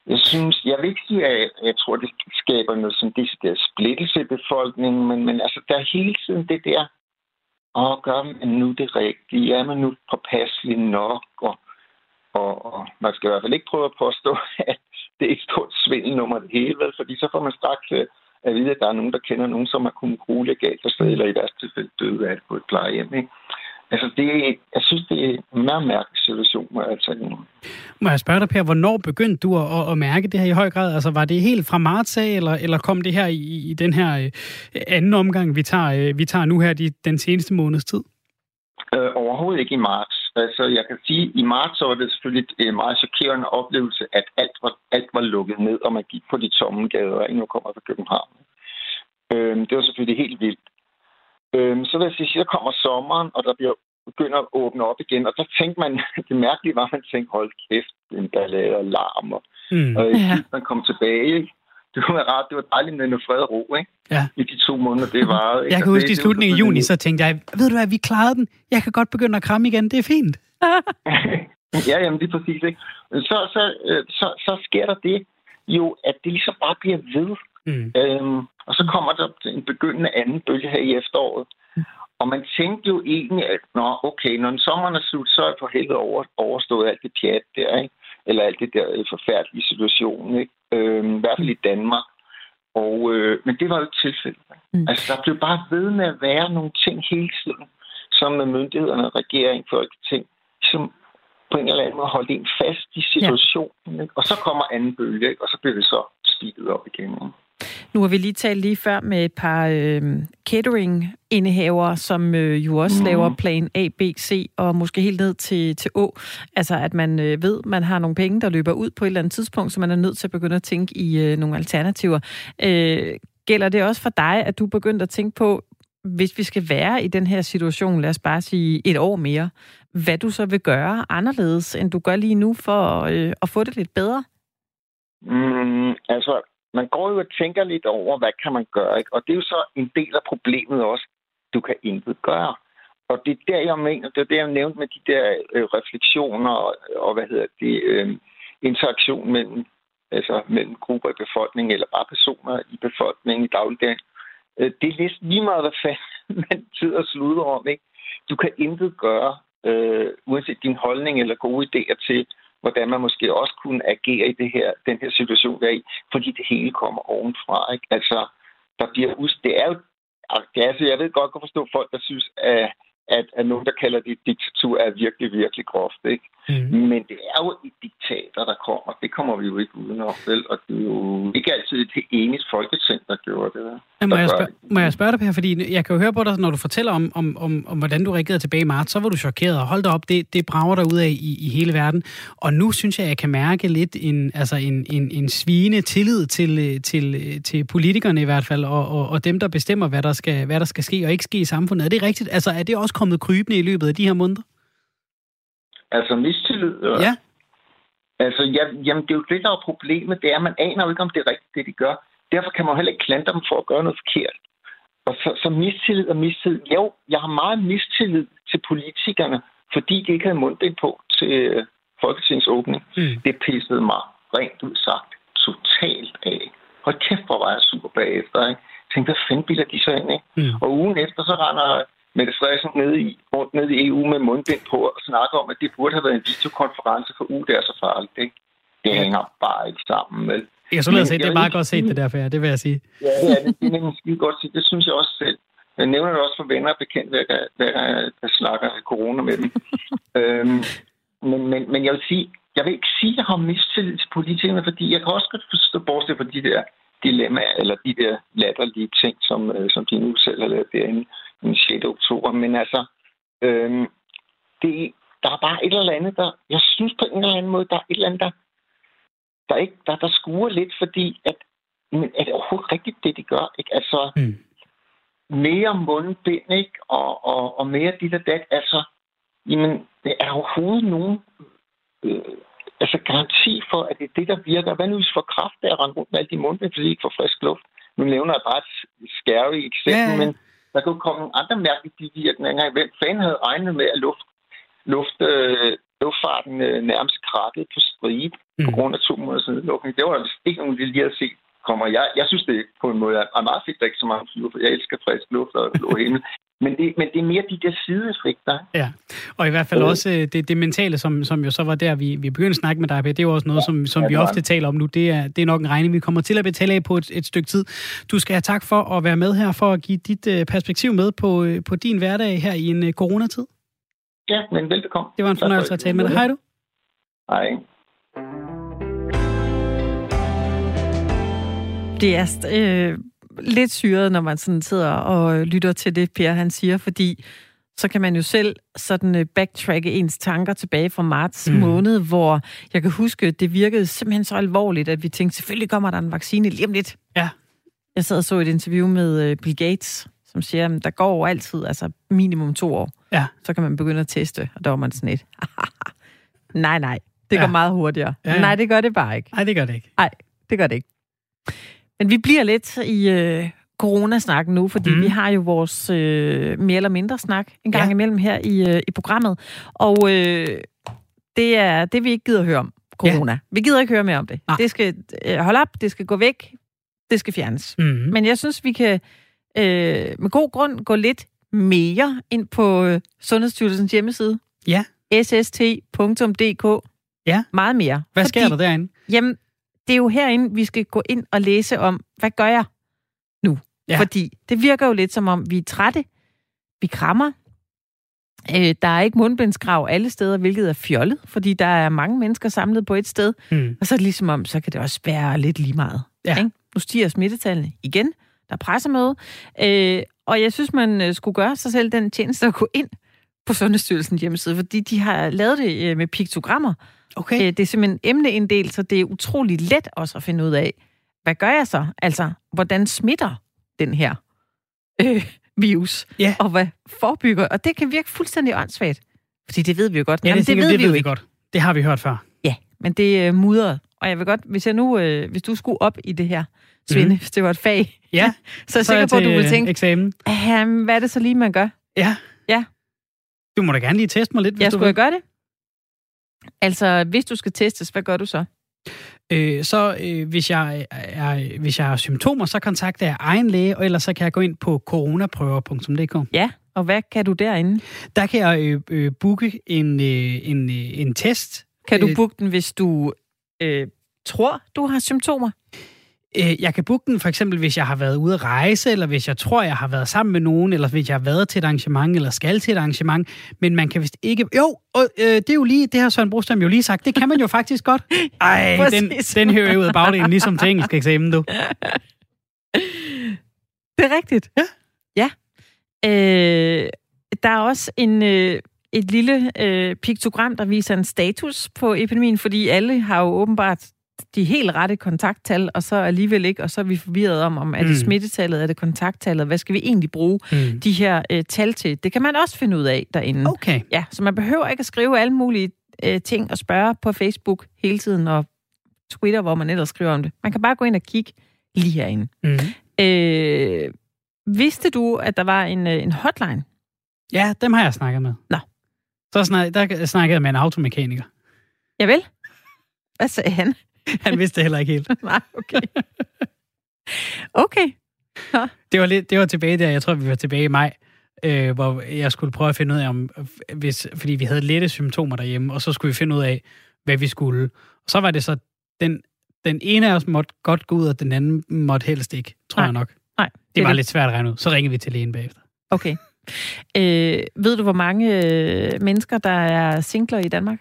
E: jeg synes, jeg vil ikke sige, at jeg tror, det skaber noget sådan det der splittelse i befolkningen, men, men altså, der er hele tiden det der, og gør man nu det rigtige? Er man nu påpasselig nok? Og, og, og man skal i hvert fald ikke prøve at påstå, at det er et stort svindelnummer det hele, vel? fordi så får man straks øh, at vide, at der er nogen, der kender nogen, som har kunnet bruge legalt for eller i værste tilfælde døde af det på et plejehjem. Ikke? Altså, det, jeg synes, det er en meget mærkelig situation, må jeg tage
A: Må jeg spørge dig, Per, hvornår begyndte du at, at mærke det her i høj grad? Altså, var det helt fra marts af, eller, eller kom det her i, i den her øh, anden omgang, vi tager, øh, vi tager nu her de, den seneste måneds tid?
E: Øh, overhovedet ikke i marts. Altså, jeg kan sige, at i marts var det selvfølgelig en meget chokerende oplevelse, at alt var, alt var lukket ned, og man gik på de tomme gader, og nu kommer fra København. Øh, det var selvfølgelig helt vildt. Øhm, så vil jeg sige, at kommer sommeren, og der bliver begynder at åbne op igen. Og så tænkte man, det mærkelige var, at man tænkte, hold kæft, den ballade og larm. Og, mm. og ja. man kom tilbage, det var rart, det var dejligt med noget fred og ro, ikke?
A: Ja.
E: I de to måneder, det var.
A: Ikke? Jeg kan huske, i slutningen af juni, så tænkte jeg, ved du hvad, vi klarede den. Jeg kan godt begynde at kramme igen, det er fint.
E: ja, jamen, det er præcis, ikke? Så, så, øh, så, så sker der det jo, at det ligesom bare bliver ved. Mm. Øhm, og så kommer der en begyndende anden bølge her i efteråret. Og man tænkte jo egentlig, at Nå, okay, når sommeren er slut, så er for helvede over, overstået alt det pjat der, ikke? eller alt det der øh, forfærdelige situation, ikke? Øhm, i hvert fald i Danmark. Og, øh, men det var jo ikke tilfældet. Mm. Altså, der blev bare ved med at være nogle ting hele tiden, som med myndighederne, regering, folketing, som på en eller anden måde holdt en fast i situationen. Ja. Ikke? Og så kommer anden bølge, ikke? og så bliver det så stiget op igen. Ikke?
B: Nu har vi lige talt lige før med et par øh, catering-indehavere, som øh, jo også mm. laver plan A, B, C og måske helt ned til, til Å. Altså at man øh, ved, man har nogle penge, der løber ud på et eller andet tidspunkt, så man er nødt til at begynde at tænke i øh, nogle alternativer. Øh, gælder det også for dig, at du begyndte at tænke på, hvis vi skal være i den her situation, lad os bare sige et år mere, hvad du så vil gøre anderledes, end du gør lige nu for øh, at få det lidt bedre?
E: Mm, altså, man går jo og tænker lidt over, hvad kan man gøre, ikke? Og det er jo så en del af problemet også. Du kan intet gøre. Og det er der, jeg mener, det er det, jeg nævnte med de der øh, refleksioner og, og, hvad hedder det, øh, interaktion mellem, altså, mellem grupper i befolkningen, eller bare personer i befolkningen i dagligdagen. Øh, det er lidt lige meget, hvad fanden man sidder og slutter om, ikke? Du kan intet gøre, øh, uanset din holdning eller gode idéer til, hvordan man måske også kunne agere i det her, den her situation, der er i, fordi det hele kommer ovenfra. Ikke? Altså, der bliver, det er jo, altså, jeg ved godt, at forstå folk, der synes, at at, at nogen, der kalder det diktatur, er virkelig, virkelig groft. Ikke? Mm. Men det er jo et diktator, der kommer. Det kommer vi jo ikke uden om, vel? Og det er jo ikke altid et enigt folketing, der gjorde det. Der
A: ja, må, jeg spørge, må jeg spørge dig, Per? Fordi jeg kan jo høre på dig, når du fortæller om, om, om, om hvordan du reagerede tilbage i marts, så var du chokeret. Og hold da op, det, det brager der ud af i, i hele verden. Og nu synes jeg, jeg kan mærke lidt en, altså en, en, en svigende tillid til, til, til politikerne i hvert fald, og, og, og dem, der bestemmer, hvad der, skal, hvad der skal ske og ikke ske i samfundet. Er det rigtigt? Altså, er det også kommet krybende i løbet af de her måneder?
E: Altså mistillid? Eller?
A: Ja.
E: Altså, ja, jamen, det er jo det, der er problemet. Det er, at man aner jo ikke, om det er rigtigt, det de gør. Derfor kan man heller ikke klandre dem for at gøre noget forkert. Og så, så mistillid og mistillid. Jo, jeg har meget mistillid til politikerne, fordi de ikke havde mundbind på til øh, Folketingets åbning. Mm. Det pissede mig rent ud sagt totalt af. Hold kæft, hvor var jeg super bagefter. Ikke? Jeg tænkte, hvad fanden bilder de så ind? Ikke? Mm. Og ugen efter, så render Mette Frederiksen nede i, rundt nede i EU med mundbind på og snakker om, at det burde have været en videokonference for uge, det er så farligt. Ikke? Det hænger bare ikke sammen. Vel?
A: Jeg så set, det er meget godt set det der, det vil jeg sige.
E: Ja, det er, det, det er nemlig skide godt set. Det synes jeg også selv. Jeg nævner det også for venner og bekendt, hver gang jeg, jeg snakker corona med dem. øhm, men, men, men jeg vil sige, jeg vil ikke sige, at jeg har mistillid til politikerne, fordi jeg kan også godt forstå, bortset fra de der dilemmaer, eller de der latterlige ting, som, øh, som de nu selv har lavet derinde den 6. oktober. Men altså, øh, det, der er bare et eller andet, der... Jeg synes på en eller anden måde, der er et eller andet, der, der, ikke, der, der skuer lidt, fordi at, men er det overhovedet rigtigt, det de gør? Ikke? Altså,
A: Mm.
E: mere mundbind, ikke? Og, og, og mere dit og dat. Altså, jamen, det er overhovedet nogen øh, altså garanti for, at det er det, der virker. Hvad nu hvis for kraft er at rende rundt med alle de mundbind, fordi de ikke får frisk luft? Nu nævner jeg bare et skærve eksempel,
A: ja.
E: men der kunne komme nogle andre mærkelige bivirkninger. Hvem fanden havde regnet med, at luft, luft, øh, luftfarten øh, nærmest krakkede på stribe mm. på grund af to måneders nedlukning? Det var der ikke nogen, vi lige havde set kommer. Jeg, jeg synes, det på en måde er meget fedt, at der ikke så mange flyver, for jeg elsker frisk luft og blå himmel. Men det, men det er mere de der sideeffekter.
A: Ja, og i hvert fald
E: Øh.
A: også øh, det, det mentale, som, som jo så var der, vi, vi begyndte at snakke med dig, det er jo også noget, som, som
E: Ja,
A: vi ofte taler om nu. Det er, det er nok en regning, vi kommer til at betale af på et, et stykke tid. Du skal have tak for at være med her, for at give dit øh, perspektiv med på, øh, på din hverdag her i en øh, coronatid.
E: Ja, men velbekomme.
A: Det var en fornøjelse at tale med dig. Hej du.
E: Hej.
B: Det er øh, lidt syret, når man sådan sidder og lytter til det, Per han siger, fordi så kan man jo selv sådan øh, backtracke ens tanker tilbage fra marts
A: Mm.
B: måned, hvor jeg kan huske, det virkede simpelthen så alvorligt, at vi tænkte, selvfølgelig kommer der en vaccine lige om lidt.
A: Ja.
B: Jeg sad og så et interview med øh, Bill Gates, som siger, at der går altid altså minimum to år,
A: Ja,
B: så kan man begynde at teste, og der var man sådan et, nej, nej, det
A: Ja.
B: går meget hurtigere.
A: Ja, ja.
B: Nej, det gør det bare ikke.
A: nej, det gør det ikke.
B: Nej, det gør det ikke. Men vi bliver lidt i øh, coronasnakken nu, fordi
A: Mm.
B: vi har jo vores øh, mere eller mindre snak en gang
A: Ja.
B: imellem her i, øh, i programmet. Og øh, det er det, vi ikke gider høre om, corona. Ja. Vi gider ikke høre mere om det.
A: Nej.
B: Det skal øh, holde op, det skal gå væk, det skal fjernes.
A: Mm.
B: Men jeg synes, vi kan øh, med god grund gå lidt mere ind på øh, Sundhedsstyrelsens hjemmeside.
A: Ja.
B: sst.dk.
A: Ja.
B: Meget mere.
A: Hvad sker
B: Fordi-
A: der derinde?
B: Jamen, det er jo herinde, vi skal gå ind og læse om, hvad gør jeg nu?
A: Ja.
B: Fordi det virker jo lidt som om, vi er trætte, vi krammer. Øh, der er ikke mundbindskrav alle steder, hvilket er fjollet, fordi der er mange mennesker samlet på et sted.
A: Mm.
B: Og så er det ligesom om, så kan det også være lidt lige meget.
A: Ja.
B: Ikke? Nu stiger smittetallene igen. Der er pressemøde. Øh, og jeg synes, man øh, skulle gøre sig selv den tjeneste at gå ind på Sundhedsstyrelsens hjemmeside, fordi de har lavet det øh, med piktogrammer.
A: Okay.
B: Øh, det er simpelthen emneinddelt, så det er utrolig let også at finde ud af, hvad gør jeg så? Altså, hvordan smitter den her øh, virus?
A: Ja.
B: Og hvad forebygger? Og det kan virke fuldstændig åndssvagt. Fordi det ved vi jo godt.
A: Ja,
B: Jamen,
A: det, det,
B: ved
A: det
B: vi
A: ved vi godt. Det har vi hørt før.
B: Ja, men det er mudret. Og jeg vil godt, hvis jeg nu, øh, hvis du skulle op i det her, Svende, mm. hvis det var et fag,
A: Ja,
B: så er jeg
A: så er
B: sikker på, at du vil
A: øh,
B: tænke,
A: eksamen.
B: "Ahem, hvad er det så lige, man gør?
A: Ja.
B: Ja.
A: Du må da gerne lige teste mig lidt, hvis
B: Jeg
A: du
B: skulle
A: vil.
B: jeg gøre det? Altså, hvis du skal testes, hvad gør du så?
A: Øh, så øh, hvis, jeg er, hvis jeg har symptomer, så kontakter jeg egen læge, og ellers så kan jeg gå ind på coronaprøver.dk.
B: Ja, og hvad kan du derinde?
A: Der kan jeg øh, øh, booke en, øh, en, øh, en test.
B: Kan du
A: Øh,
B: booke den, hvis du øh, tror, du har symptomer?
A: Øh, jeg kan booke den for eksempel, hvis jeg har været ude at rejse, eller hvis jeg tror, jeg har været sammen med nogen, eller hvis jeg har været til et arrangement, eller skal til et arrangement. Men man kan vist ikke... Jo, og, øh, det er jo lige... Det har Søren Brostrøm jo lige sagt. Det kan man jo faktisk godt. Ej, den, den hører jeg ud af bagdelen, ligesom til engelsk eksamen, du.
B: Det er rigtigt.
A: Ja.
B: Ja. Øh, der er også en, øh, et lille øh, piktogram, der viser en status på epidemien, fordi alle har jo åbenbart de helt rette kontakttal, og så alligevel ikke, og så er vi forvirret om, om er det
A: Mm.
B: smittetallet, er det kontakttallet, hvad skal vi egentlig bruge
A: Mm.
B: de her øh, tal til? Det kan man også finde ud af derinde.
A: Okay.
B: Ja, så man behøver ikke at skrive alle mulige øh, ting og spørge på Facebook hele tiden, og Twitter, hvor man ellers skriver om det. Man kan bare gå ind og kigge lige herinde.
A: Mm.
B: Øh, vidste du, at der var en, øh, en hotline?
A: Ja, dem har jeg snakket med.
B: Nå.
A: Så snak, der snakkede jeg med en automekaniker.
B: Ja vel? Hvad sagde han?
A: Han vidste det heller ikke helt.
B: Nej, okay. Okay.
A: Det var, lidt, det var tilbage der, jeg tror, vi var tilbage i maj, øh, hvor jeg skulle prøve at finde ud af, om, hvis, fordi vi havde lette symptomer derhjemme, og så skulle vi finde ud af, hvad vi skulle. Og så var det så, den, den ene af os måtte godt gå ud, og den anden måtte helst ikke, tror
B: Nej.
A: jeg nok.
B: Nej,
A: Det var
B: det.
A: lidt svært at regne ud. Så ringede vi til lægen bagefter.
B: Okay. Øh, ved du, hvor mange øh, mennesker, der er singler i Danmark?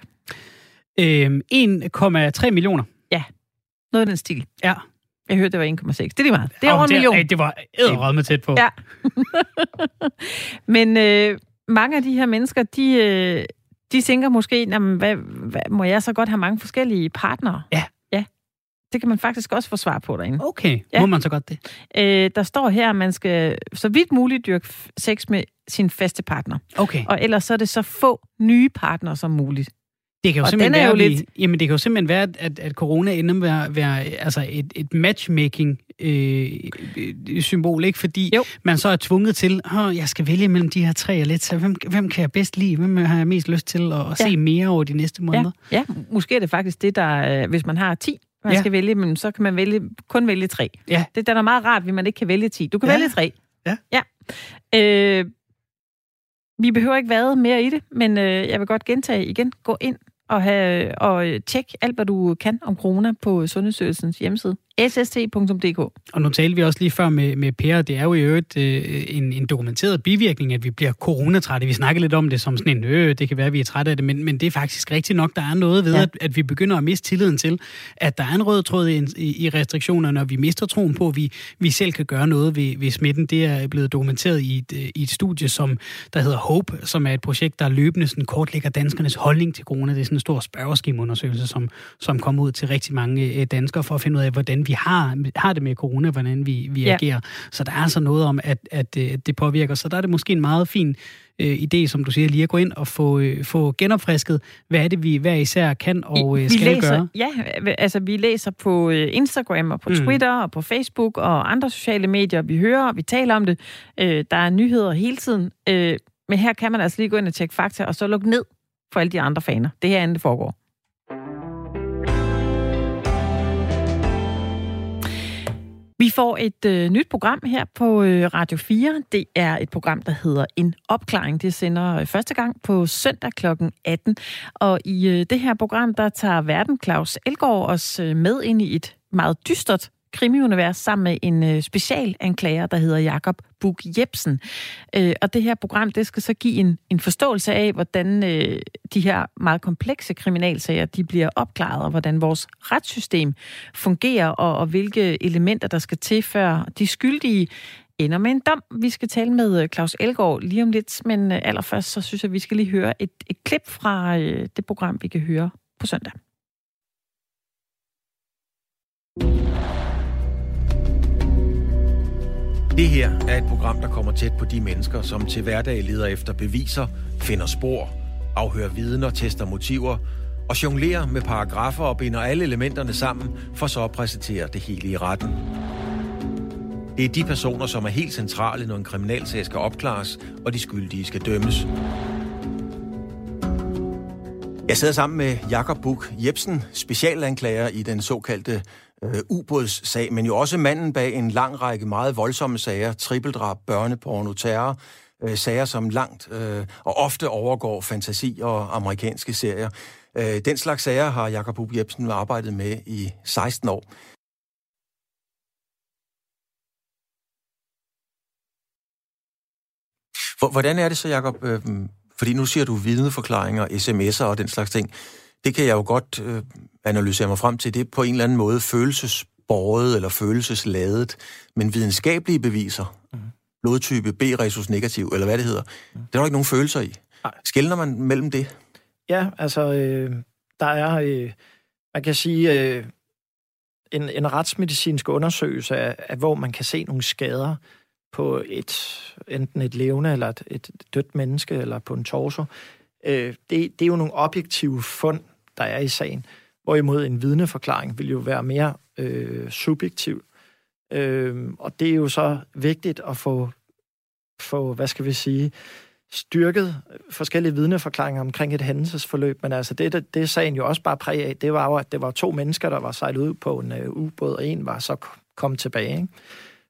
A: Øh, 1,3 millioner.
B: Noget af den stil.
A: Ja.
B: Jeg hørte, det var 1,6. Det er lige meget. Det er over en
A: det,
B: million.
A: ej, det var æderrød med tæt på.
B: Ja. Men øh, mange af de her mennesker, de, øh, de tænker måske, jamen, hvad, hvad, må jeg så godt have mange forskellige partnere?
A: Ja.
B: Ja. Det kan man faktisk også få svar på derinde.
A: Okay,
B: Ja.
A: må man så godt det?
B: Øh, der står her, at man skal så vidt muligt dyrke sex med sin faste partner.
A: Okay.
B: Og ellers så er det så få nye partnere som muligt.
A: Det kan jo
B: Og
A: simpelthen
B: den er
A: være,
B: jo lidt-
A: jamen det kan jo simpelthen være, at, at corona ender med at være altså et, et matchmaking øh, øh, symbol, ikke? Fordi
B: Jo.
A: man så er tvunget til, at jeg skal vælge mellem de her tre og lidt, så hvem, hvem kan jeg bedst lide? Hvem har jeg mest lyst til at, at
B: Ja.
A: se mere over de næste måneder?
B: Ja, ja, måske er det faktisk det, der, øh, hvis man har 10, man
A: Ja.
B: skal vælge, men så kan man vælge, kun vælge tre.
A: Ja.
B: Det er da meget rart, hvis man ikke kan vælge 10. Du kan
A: Ja.
B: vælge tre.
A: Ja.
B: ja. Øh, vi behøver ikke være mere i det, men øh, jeg vil godt gentage igen. Gå ind at, have, øh, og tjekke tjek alt, hvad du kan om corona på Sundhedsstyrelsens hjemmeside sst.dk.
A: Og nu talte vi også lige før med, med Per, det er jo i øvrigt øh, en, en dokumenteret bivirkning, at vi bliver coronatrætte. Vi snakker lidt om det som sådan en, øh, det kan være, at vi er trætte af det, men, men det er faktisk rigtigt nok, der er noget ved,
B: Ja.
A: at, at vi begynder at miste tilliden til, at der er en rød tråd i, i i restriktionerne, og vi mister troen på, at vi, vi selv kan gøre noget ved, ved smitten. Det er blevet dokumenteret i et, øh, i et studie, som der hedder HOPE, som er et projekt, der løbende sådan kortlægger danskernes holdning til corona. Det er sådan en stor spørgeskemaundersøgelse, som, som kommer ud til rigtig mange øh, danskere for at finde ud af, hvordan vi har, har det med corona, hvordan vi, vi
B: Ja.
A: agerer. Så der er altså noget om, at, at øh, det påvirker. Så der er det måske en meget fin øh, idé, som du siger, lige at gå ind og få, øh, få genopfrisket, hvad er det, vi hver især kan og øh, skal
B: læser,
A: gøre.
B: Ja, altså vi læser på øh, Instagram og på
A: Mm.
B: Twitter og på Facebook og andre sociale medier. Vi hører, og vi taler om det. Øh, der er nyheder hele tiden. Øh, men her kan man altså lige gå ind og tjekke fakta, og så lukke ned for alle de andre faner. Det her andet det foregår. Vi får et øh, nyt program her på øh, Radio 4. Det er et program, der hedder En Opklaring. Det sender øh, første gang på søndag kl. 18. Og i øh, det her program, der tager verden Claus Elgaard os øh, med ind i et meget dystert krimiunivers sammen med en øh, specialanklager, der hedder Jakob Bug Jebsen. Øh, og det her program, det skal så give en, en forståelse af, hvordan øh, de her meget komplekse kriminalsager, de bliver opklaret, og hvordan vores retssystem fungerer, og, og hvilke elementer, der skal til, før de skyldige ender med en dom. Vi skal tale med øh, Claus Elgaard lige om lidt, men øh, allerførst så synes jeg, vi skal lige høre et, et klip fra øh, det program, vi kan høre på søndag.
F: Det her er et program, der kommer tæt på de mennesker, som til hverdag leder efter beviser, finder spor, afhører vidner, tester motiver og jonglerer med paragrafer og binder alle elementerne sammen, for så at præsentere det hele i retten. Det er de personer, som er helt centrale, når en kriminalsag skal opklares, og de skyldige skal dømmes. Jeg sidder sammen med Jakob Buk Jebsen, specialanklager i den såkaldte øh, ubådssag, men jo også manden bag en lang række meget voldsomme sager, trippeldrab, børneporno, terror, øh, sager som langt øh, og ofte overgår fantasi og amerikanske serier. Øh, den slags sager har Jakob Buk Jebsen arbejdet med i 16 år. Hvordan er det så, Jacob? Øh, fordi nu siger du vidneforklaringer, sms'er og den slags ting. Det kan jeg jo godt øh, analysere mig frem til. Det er på en eller anden måde følelsesborget eller følelsesladet. Men videnskabelige beviser, mm. blodtype B resus negativ, eller hvad det hedder, mm. det er der ikke nogen følelser i.
G: Nej.
F: Skældner man mellem det?
G: Ja, altså, øh, der er, øh, man kan sige, øh, en, en retsmedicinsk undersøgelse af, af, hvor man kan se nogle skader på et enten et levende eller et, et dødt menneske, eller på en torso. Øh, det, det er jo nogle objektive fund, der er i sagen. Hvorimod en vidneforklaring vil jo være mere øh, subjektiv. Øh, og det er jo så vigtigt at få, få hvad skal vi sige, styrket forskellige vidneforklaringer omkring et hændelsesforløb, men altså det, det, det sagen jo også bare præg af, det var jo, at det var to mennesker, der var sejlet ud på en øh, ubåd, og en var så kommet tilbage. Ikke?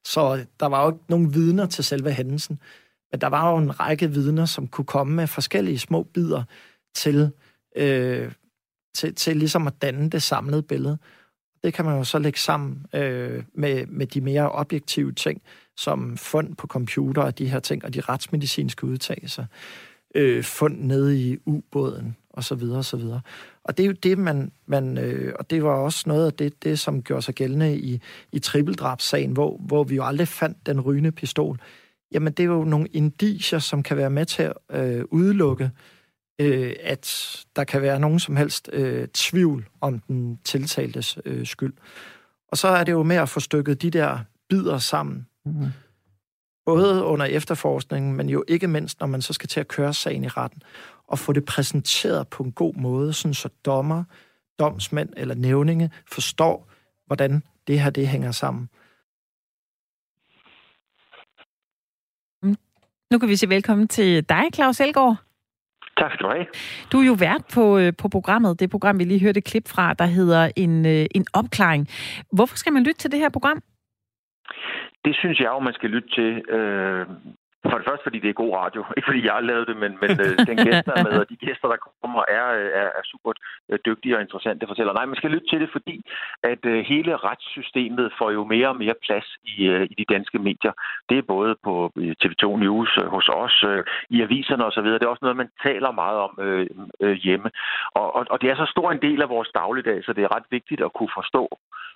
G: Så der var jo ikke nogen vidner til selve hændelsen, men der var jo en række vidner, som kunne komme med forskellige små bidder til, øh, til, til ligesom at danne det samlede billede. Det kan man jo så lægge sammen øh, med, med de mere objektive ting, som fund på computer og de her ting, og de retsmedicinske udtalelser, øh, fund nede i ubåden, og så videre, og så videre. Og det er jo det, man, man øh, og det var også noget af det, det som gjorde sig gældende i, i trippeldrabssagen, hvor, hvor vi jo aldrig fandt den rygende pistol. Jamen, det er jo nogle indicier, som kan være med til at øh, udelukke øh, at der kan være nogen som helst øh, tvivl om den tiltaltes øh, skyld. Og så er det jo med at få stykket de der bidder sammen. Mm. Både under efterforskningen, men jo ikke mindst, når man så skal til at køre sagen i retten. Og få det præsenteret på en god måde, sådan så dommer, domsmænd eller nævninge forstår, hvordan det her det hænger sammen.
B: Nu kan vi sige velkommen til dig, Claus Elgaard.
H: Tak skal du have.
B: Du er jo vært på, øh, på programmet, det program, vi lige hørte klip fra, der hedder en, øh, en opklaring. Hvorfor skal man lytte til det her program?
H: Det synes jeg jo, man skal lytte til. Øh, for det første, fordi det er god radio. Ikke fordi jeg har lavet det, men, men øh, den gæst, der er med, og de gæster, der kommer, er, øh, er, er super øh, dygtige og interessante fortæller. Nej, man skal lytte til det, fordi at øh, hele retssystemet får jo mere og mere plads i, i de danske medier. Det er både på TV2 News, hos os, i aviserne osv. Det er også noget, man taler meget om øh, hjemme. Og, og, og det er så stor en del af vores dagligdag, så det er ret vigtigt at kunne forstå,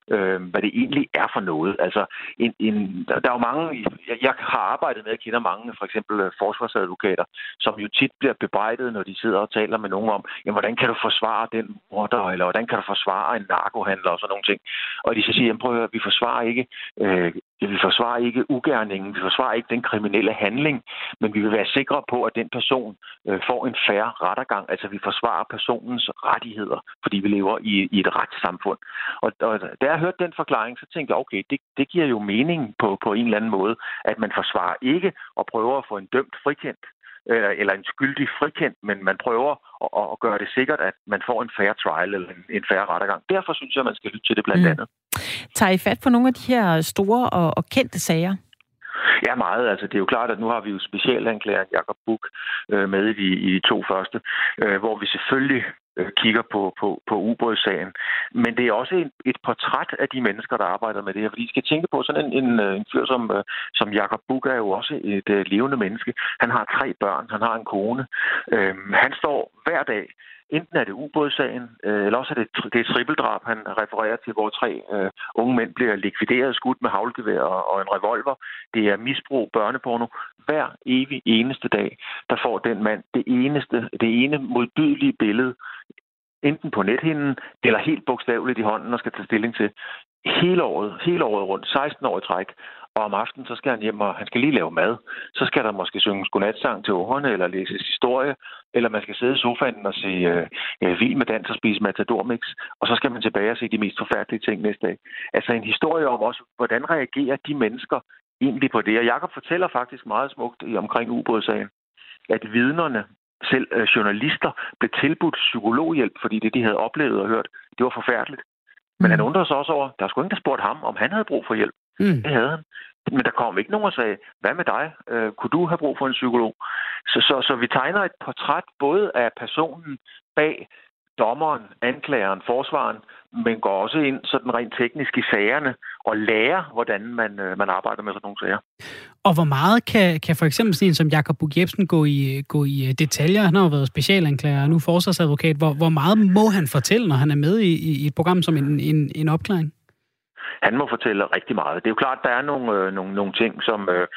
H: øh, hvad det egentlig er for noget. Altså, en, en, der, er jo mange, jeg, jeg har arbejdet med, jeg kender mange, for eksempel øh, forsvarsadvokater, som jo tit bliver bebrejdet, når de sidder og taler med nogen om, jamen, hvordan kan du forsvare den morder, eller hvordan kan du forsvare en narkohandler og sådan nogle ting. Og de så siger, jamen, prøv at høre, vi forsvarer ikke øh, vi forsvarer ikke ugerningen, vi forsvarer ikke den kriminelle handling, men vi vil være sikre på, at den person øh, får en færre rettergang. Altså vi forsvarer personens rettigheder, fordi vi lever i, i et retssamfund. Og, og da jeg hørte den forklaring, så tænkte jeg, okay, det, det giver jo mening på, på en eller anden måde, at man forsvarer ikke og prøver at få en dømt frikendt øh, eller en skyldig frikendt, men man prøver at, at gøre det sikkert, at man får en fair trial eller en, en fair rettergang. Derfor synes jeg, man skal lytte til det blandt mm. andet.
B: Tager I fat på nogle af de her store og, og kendte sager?
H: Ja, meget. Altså, det er jo klart, at nu har vi jo specialanklageren Jakob Buk øh, med i i de to første, øh, hvor vi selvfølgelig Øh, kigger på, på, på ubådssagen. Men det er også en, et portræt af de mennesker, der arbejder med det her. Fordi I skal tænke på sådan en, en, øh, en fyr som, øh, som Jakob Buk er jo også et øh, levende menneske. Han har tre børn, han har en kone. Øh, han står hver dag Enten er det ubådssagen, øh, eller også er det, det er han refererer til, hvor tre øh, unge mænd bliver likvideret, skudt med havlgevær og, og en revolver. Det er misbrug, børneporno. Hver evig eneste dag, der får den mand det eneste, det ene modbydelige billede, enten på nethinden, eller helt bogstaveligt i hånden og skal tage stilling til hele året, hele året rundt, 16 år i træk. Og om aftenen, så skal han hjem, og han skal lige lave mad. Så skal der måske synge godnatsang til ungerne, eller læse historie, eller man skal sidde i sofaen og se øh, øh, vild med dans og spise matadormix, og så skal man tilbage og se de mest forfærdelige ting næste dag. Altså en historie om også, hvordan reagerer de mennesker egentlig på det. Og Jakob fortæller faktisk meget smukt omkring ubådssagen, at vidnerne, selv øh, journalister, blev tilbudt psykologhjælp, fordi det, de havde oplevet og hørt, det var forfærdeligt. Men mm. han undrede sig også over, der sgu ingen, der spurgte ham, om han havde brug for hjælp. Mm. Det havde han. Men der kom ikke nogen og sagde, hvad med dig? Øh, kunne du have brug for en psykolog? Så, så, så vi tegner et portræt både af personen bag dommeren, anklageren, forsvaren, men går også ind sådan rent teknisk i sagerne og lærer, hvordan man, øh, man arbejder med sådan nogle sager.
A: Og hvor meget kan, kan for eksempel sådan en som Jakob Buk Jebsen gå i, gå i øh, detaljer? Han har jo været specialanklager og nu forsvarsadvokat. Hvor, hvor meget må han fortælle, når han er med i, i et program som en, en, en opklaring?
H: Han må fortælle rigtig meget. Det er jo klart, der er nogle, øh, nogle, nogle ting, som... Øh,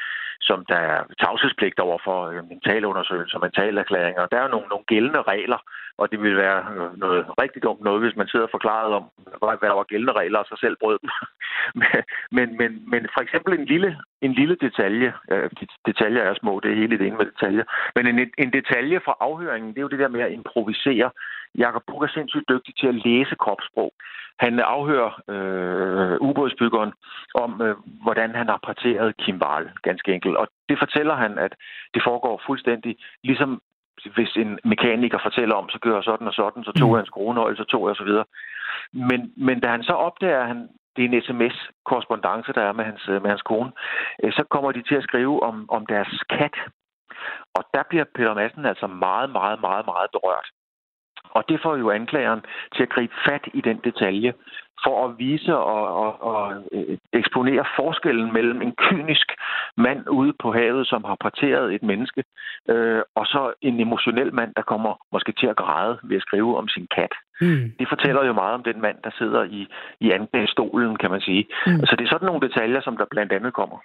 H: som der er tavshedspligt over for øh, mentalundersøgelser, mentalerklæringer. Der er jo nogle, nogle gældende regler, og det vil være øh, noget rigtig dumt noget, hvis man sidder forklaret om, hvad der var gældende regler, og så selv brød dem. men, men, men for eksempel en lille, en lille detalje, øh, detaljer er små, det er hele det ene med detaljer, men en, en detalje fra afhøringen, det er jo det der med at improvisere. Jakob Buk er sindssygt dygtig til at læse kropssprog. Han afhører øh, ubådsbyggeren om, øh, hvordan han har parteret Kim Wahl, ganske enkelt. Og det fortæller han, at det foregår fuldstændig ligesom hvis en mekaniker fortæller om, så gør jeg sådan og sådan, så tog mm. jeg en skruenøgle, så tog jeg osv. Men, men da han så opdager, at han, det er en sms-korrespondence, der er med hans, med hans kone, øh, så kommer de til at skrive om, om deres kat. Og der bliver Peter Madsen altså meget, meget, meget, meget berørt. Og det får jo anklageren til at gribe fat i den detalje, for at vise og, og, og øh, eksponere forskellen mellem en kynisk mand ude på havet, som har parteret et menneske, øh, og så en emotionel mand, der kommer måske til at græde ved at skrive om sin kat. Mm. Det fortæller jo meget om den mand, der sidder i, i anklagestolen, kan man sige. Mm. Så det er sådan nogle detaljer, som der blandt andet kommer.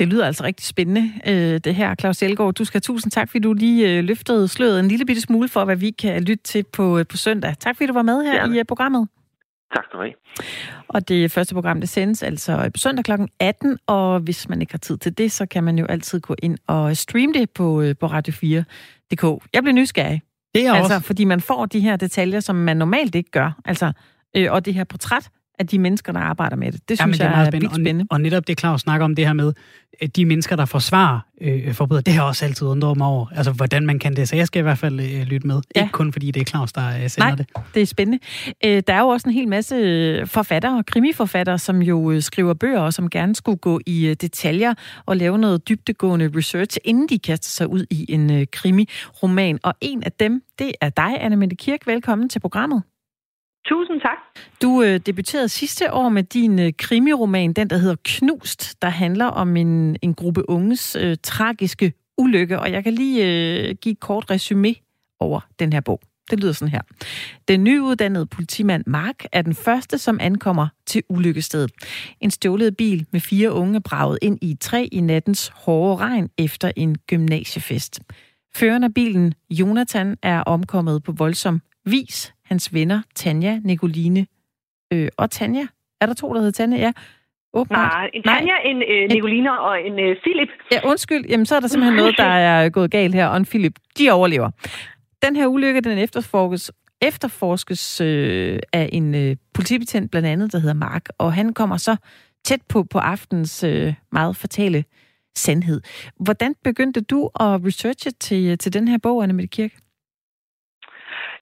B: Det lyder altså rigtig spændende, øh, det her, Claus Elgaard. Du skal have tusind tak, fordi du lige øh, løftede sløret en lille bitte smule for, hvad vi kan lytte til på, øh, på søndag. Tak, fordi du var med her ja. i programmet.
H: Tak skal du have.
B: Og det første program, det sendes altså på søndag kl. 18, og hvis man ikke har tid til det, så kan man jo altid gå ind og streame det på, på Radio4.dk. Jeg bliver nysgerrig.
A: Det er
B: altså,
A: også.
B: fordi man får de her detaljer, som man normalt ikke gør. Altså, øh, og det her portræt af de mennesker, der arbejder med det. Det synes
A: det er
B: jeg
A: meget
B: er vildt spændende.
A: Og, og netop det, Claus snakker om det her med, de mennesker, der forsvarer øh, forbryder, det har jeg også altid undret mig over. Altså, hvordan man kan det. Så jeg skal i hvert fald øh, lytte med. Ja. Ikke kun fordi det er Claus, der øh, sender
B: Nej,
A: det.
B: det er spændende. Øh, der er jo også en hel masse øh, forfattere, krimiforfattere, som jo øh, skriver bøger, og som gerne skulle gå i øh, detaljer og lave noget dybtegående research, inden de kaster sig ud i en øh, krimiroman. Og en af dem, det er dig, Anna Mette Kirk. Velkommen til programmet.
I: Tusind tak.
B: Du øh, debuterede sidste år med din øh, krimiroman, den der hedder Knust, der handler om en, en gruppe unges øh, tragiske ulykke, og jeg kan lige øh, give et kort resume over den her bog. Det lyder sådan her. Den nyuddannede politimand Mark er den første, som ankommer til ulykkestedet. En stjålet bil med fire unge er braget ind i et træ i nattens hårde regn efter en gymnasiefest. Føreren af bilen, Jonathan, er omkommet på voldsom vis. Hans venner, Tanja, Nicoline øh, og Tanja. Er der to, der hedder Tanja? Ja. Åbenbart.
I: Nej, en Tanja, Nej. en øh, Nicoline og en øh, Philip.
B: Ja, undskyld. Jamen, så er der simpelthen noget, der er gået galt her, og en Philip, de overlever. Den her ulykke, den efterforskes, efterforskes øh, af en øh, politibetjent, blandt andet, der hedder Mark, og han kommer så tæt på på aftens øh, meget fatale sandhed. Hvordan begyndte du at researche til, til den her bog, Anne Mette Kirk?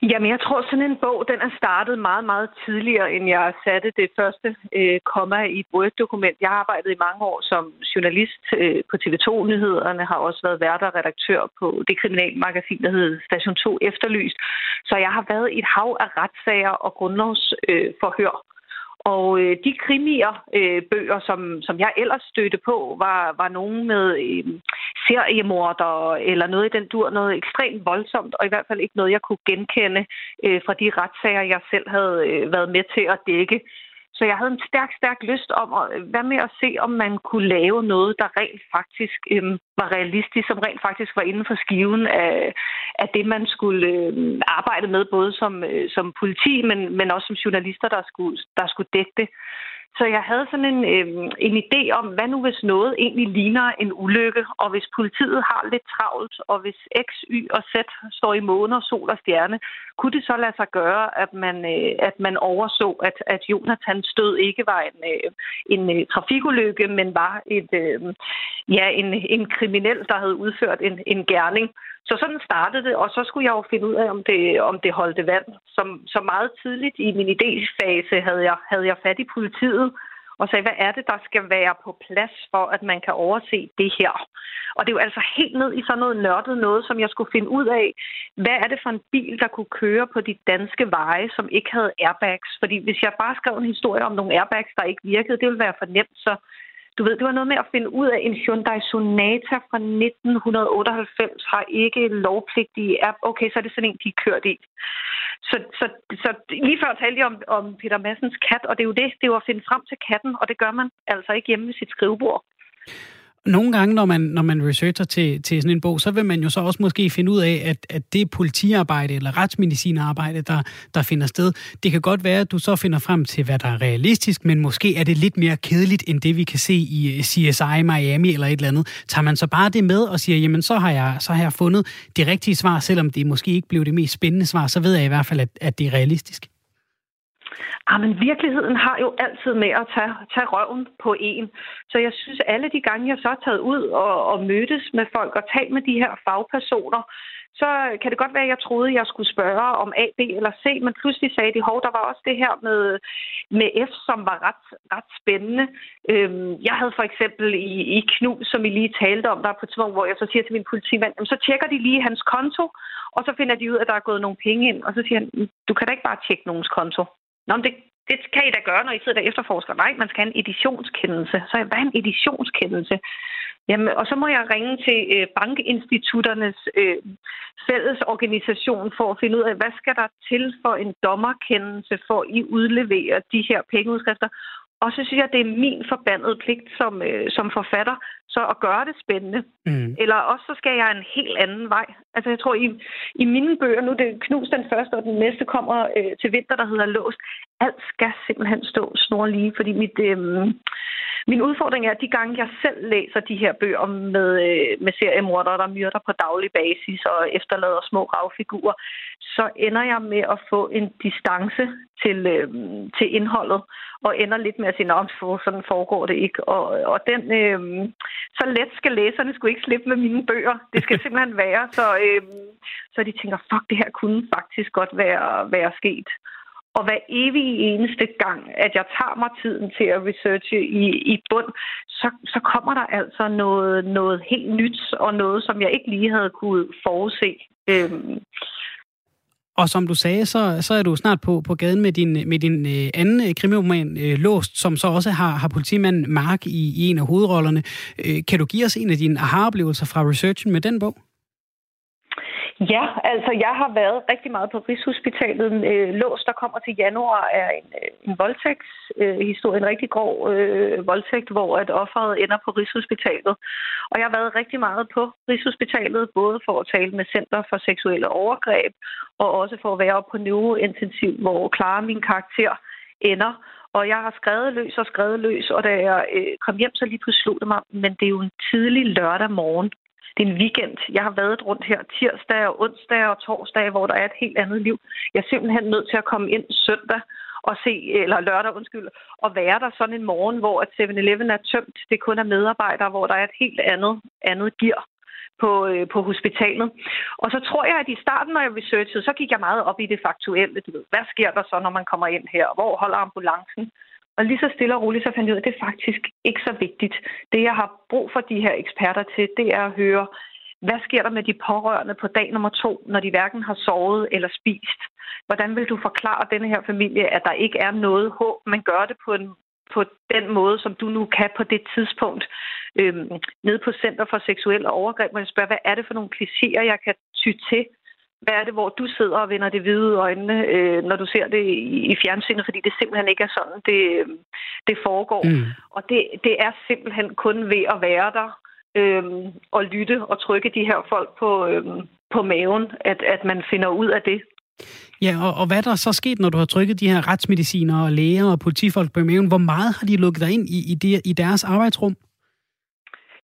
I: Jamen, jeg tror, sådan en bog, den er startet meget, meget tidligere, end jeg satte det første øh, komma i et Word-dokument. Jeg har arbejdet i mange år som journalist øh, på TV2-nyhederne, har også været vært og redaktør på det kriminalmagasin, der hedder Station 2 Efterlyst. Så jeg har været i et hav af retssager og grundlovsforhør. Øh, og øh, de krimier, øh, bøger, som, som jeg ellers stødte på, var, var nogen med øh, seriemorder eller noget i den dur, noget ekstremt voldsomt, og i hvert fald ikke noget, jeg kunne genkende øh, fra de retssager, jeg selv havde øh, været med til at dække. Så jeg havde en stærk, stærk lyst om at øh, hvad med at se, om man kunne lave noget, der rent faktisk øhm, var realistisk, som rent faktisk var inden for skiven af, af det, man skulle øhm, arbejde med, både som, øh, som politi, men, men også som journalister, der skulle, der skulle dække det. Så jeg havde sådan en, øh, en idé om, hvad nu hvis noget egentlig ligner en ulykke, og hvis politiet har lidt travlt, og hvis X, Y og Z står i måner, sol og stjerne, kunne det så lade sig gøre, at man, øh, at man overså, at, at Jonathan stød ikke var en, øh, en øh, trafikulykke, men var et, øh, ja, en, en kriminel, der havde udført en, en gerning. Så sådan startede det, og så skulle jeg jo finde ud af, om det, om det holdte vand. Som, så meget tidligt i min idéfase havde jeg, havde jeg fat i politiet, og sagde, hvad er det, der skal være på plads for, at man kan overse det her? Og det er jo altså helt ned i sådan noget nørdet noget, som jeg skulle finde ud af, hvad er det for en bil, der kunne køre på de danske veje, som ikke havde airbags? Fordi hvis jeg bare skrev en historie om nogle airbags, der ikke virkede, det ville være for nemt, så du ved, det var noget med at finde ud af, en Hyundai Sonata fra 1998 har ikke lovpligtige app. Okay, så er det sådan en, de kørt i. Så, så, så lige før talte jeg om, om Peter Massens kat, og det er jo det, det er jo at finde frem til katten, og det gør man altså ikke hjemme ved sit skrivebord
A: nogle gange, når man, når man researcher til, til sådan en bog, så vil man jo så også måske finde ud af, at, at det politiarbejde eller retsmedicinarbejde, der, der finder sted, det kan godt være, at du så finder frem til, hvad der er realistisk, men måske er det lidt mere kedeligt, end det vi kan se i CSI Miami eller et eller andet. Tager man så bare det med og siger, jamen så har jeg, så har jeg fundet det rigtige svar, selvom det måske ikke blev det mest spændende svar, så ved jeg i hvert fald, at, at det er realistisk.
I: Ah, men virkeligheden har jo altid med at tage, tage røven på en. Så jeg synes, alle de gange, jeg så er taget ud og, og mødtes med folk og talt med de her fagpersoner, så kan det godt være, at jeg troede, at jeg skulle spørge om A, B eller C, men pludselig sagde de, hov, der var også det her med, med F, som var ret, ret spændende. Øhm, jeg havde for eksempel i, i Knu, som I lige talte om, der på et tidspunkt, hvor jeg så siger til min politimand, så tjekker de lige hans konto, og så finder de ud, at der er gået nogle penge ind, og så siger han, du kan da ikke bare tjekke nogens konto. Nå, men det, det kan I da gøre, når I sidder der efterforsker. Nej, man skal have en editionskendelse. Så hvad er en editionskendelse? Jamen, og så må jeg ringe til øh, bankinstitutternes øh, fælles organisation for at finde ud af, hvad skal der til for en dommerkendelse, for I udleverer de her pengeudskrifter. Og så synes jeg, det er min forbandede pligt som, øh, som forfatter så at gøre det spændende.
A: Mm.
I: Eller også så skal jeg en helt anden vej. Altså jeg tror, i, i mine bøger, nu det knus den første, og den næste kommer øh, til vinter, der hedder Låst. Alt skal simpelthen stå snorlige, fordi mit, øh, min udfordring er, at de gange, jeg selv læser de her bøger med, øh, med seriemordere, der myrder på daglig basis og efterlader små ravfigurer, så ender jeg med at få en distance til, øh, til indholdet, og ender lidt med at sige, at sådan foregår det ikke. Og, og den, øh, så let skal læserne skulle ikke slippe med mine bøger. Det skal simpelthen være, så, øh, Øhm, så de tænker, fuck, det her kunne faktisk godt være, være sket. Og hver evig eneste gang, at jeg tager mig tiden til at researche i, i bund, så, så kommer der altså noget, noget helt nyt, og noget, som jeg ikke lige havde kunne forudse. Øhm,
A: og som du sagde, så, så er du snart på, på gaden med din, med din øh, anden øh, krimiroman, øh, Låst, som så også har, har politimanden Mark i, i en af hovedrollerne. Øh, kan du give os en af dine aha-oplevelser fra researchen med den bog?
I: Ja, altså jeg har været rigtig meget på Rigshospitalet. Øh, lås, der kommer til januar, er en, øh, en voldtægtshistorie, øh, en rigtig grov øh, voldtægt, hvor at offeret ender på Rigshospitalet. Og jeg har været rigtig meget på Rigshospitalet, både for at tale med Center for Seksuelle Overgreb, og også for at være på neurointensiv, hvor Clara, min karakter, ender. Og jeg har skrevet løs og skrevet løs, og da jeg øh, kom hjem, så lige pludselig slog det mig, men det er jo en tidlig lørdag morgen det er en weekend. Jeg har været rundt her tirsdag og onsdag og torsdag, hvor der er et helt andet liv. Jeg er simpelthen nødt til at komme ind søndag og se, eller lørdag, undskyld, og være der sådan en morgen, hvor 7-Eleven er tømt. Det kun er medarbejdere, hvor der er et helt andet, andet gear på, øh, på hospitalet. Og så tror jeg, at i starten, når jeg researchede, så gik jeg meget op i det faktuelle. Du ved, hvad sker der så, når man kommer ind her? Hvor holder ambulancen? Og lige så stille og roligt, så fandt jeg ud af, at det er faktisk ikke så vigtigt. Det, jeg har brug for de her eksperter til, det er at høre, hvad sker der med de pårørende på dag nummer to, når de hverken har sovet eller spist? Hvordan vil du forklare denne her familie, at der ikke er noget håb, men gør det på en på den måde, som du nu kan på det tidspunkt, øhm, nede på Center for Seksuelle Overgreb, Man jeg hvad er det for nogle klichéer, jeg kan ty til, hvad er det, hvor du sidder og vender det hvide øjnene, øh, når du ser det i, i fjernsynet, fordi det simpelthen ikke er sådan, det, det foregår. Mm. Og det, det er simpelthen kun ved at være der øh, og lytte og trykke de her folk på, øh, på maven, at, at man finder ud af det.
A: Ja, og, og hvad er der så sket, når du har trykket de her retsmediciner og læger og politifolk på maven? Hvor meget har de lukket dig ind i, i, det, i deres arbejdsrum?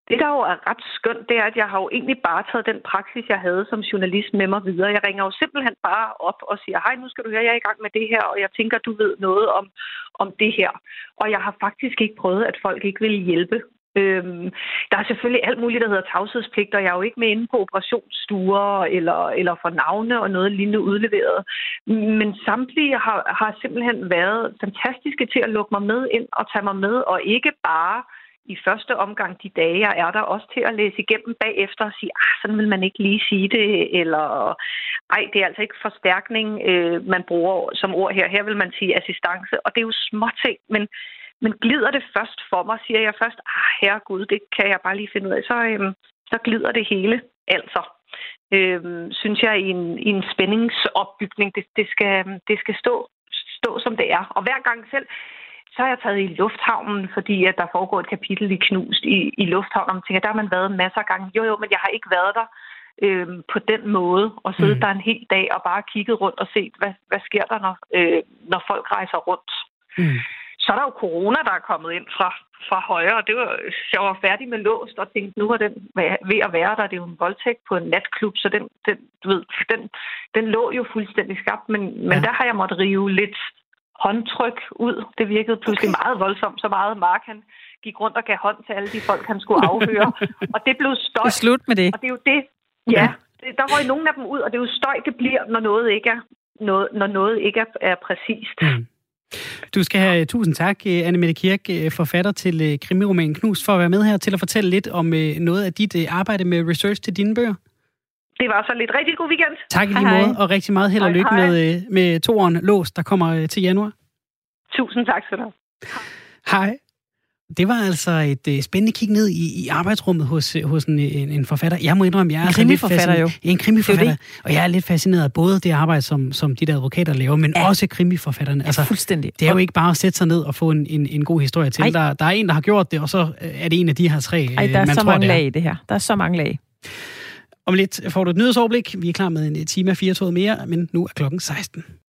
I: Det, der jo er ret skønt, det er, at jeg har jo egentlig bare taget den praksis, jeg havde som journalist med mig videre. Jeg ringer jo simpelthen bare op og siger, hej, nu skal du høre, jeg er i gang med det her, og jeg tænker, du ved noget om, om det her. Og jeg har faktisk ikke prøvet, at folk ikke vil hjælpe. Øhm, der er selvfølgelig alt muligt, der hedder tavshedspligt, og jeg er jo ikke med inde på operationsstuer eller, eller for navne og noget lignende udleveret. Men samtlige har, har simpelthen været fantastiske til at lukke mig med ind og tage mig med, og ikke bare i første omgang de dage, jeg er der, også til at læse igennem bagefter og sige, ah, sådan vil man ikke lige sige det, eller ej, det er altså ikke forstærkning, øh, man bruger som ord her. Her vil man sige assistance, og det er jo småting, men, men glider det først for mig, siger jeg først, ah, herregud, det kan jeg bare lige finde ud af, så, øh, så glider det hele altså. Øh, synes jeg, i en, i en spændingsopbygning, det, det, skal, det skal stå, stå, som det er. Og hver gang selv, så har jeg taget i lufthavnen, fordi at der foregår et kapitel i Knust i, i lufthavnen, og tænker, der har man været masser af gange. Jo, jo, men jeg har ikke været der øh, på den måde, og siddet mm. der en hel dag og bare kigget rundt og set, hvad, hvad sker der, når, øh, når folk rejser rundt. Mm. Så er der jo corona, der er kommet ind fra, fra højre, og det var, jeg var færdig med låst og tænkte, nu er den ved at være der. Det er jo en voldtægt på en natklub, så den, den, du ved, den, den lå jo fuldstændig skabt, men, men ja. der har jeg måttet rive lidt håndtryk ud. Det virkede pludselig okay. meget voldsomt, så meget Mark han gik rundt og gav hånd til alle de folk, han skulle afhøre. og det blev støj.
B: Det er slut med det.
I: Og det er jo det. Ja, ja. der røg nogle af dem ud, og det er jo støj, det bliver, når noget ikke er, noget, når noget ikke er, er præcist. Mm.
A: Du skal have tusind tak, Anne Mette Kirk, forfatter til krimiromanen Knus, for at være med her til at fortælle lidt om noget af dit arbejde med research til dine bøger.
I: Det var så lidt rigtig god weekend.
A: Tak i lige måde, og rigtig meget held og lykke hej. med, øh, med toeren Lås, der kommer øh, til januar.
I: Tusind tak skal du
A: Hej. Det var altså et uh, spændende kig ned i, i arbejdsrummet hos, hos en, en, en forfatter. Jeg må indrømme, jeg er
B: En
A: altså lidt
B: krimiforfatter
A: fascineret.
B: jo.
A: En krimiforfatter.
B: Det
A: Og jeg er lidt fascineret af både det arbejde, som, som de der advokater laver, men
B: Ja.
A: ja. også krimiforfatterne.
B: Altså, fuldstændig.
A: Det er jo ikke bare at sætte sig ned og få en, en, en god historie til.
B: Ej.
A: Der, der er en, der har gjort det, og så øh, er det en af de her tre,
B: Ej,
A: øh,
B: der er
A: man
B: så
A: tror,
B: mange
A: det
B: lag i det her. Der er så mange lag.
A: Om lidt får du et nyhedsoverblik. Vi er klar med en øh, time af fire mere, men nu er klokken 16.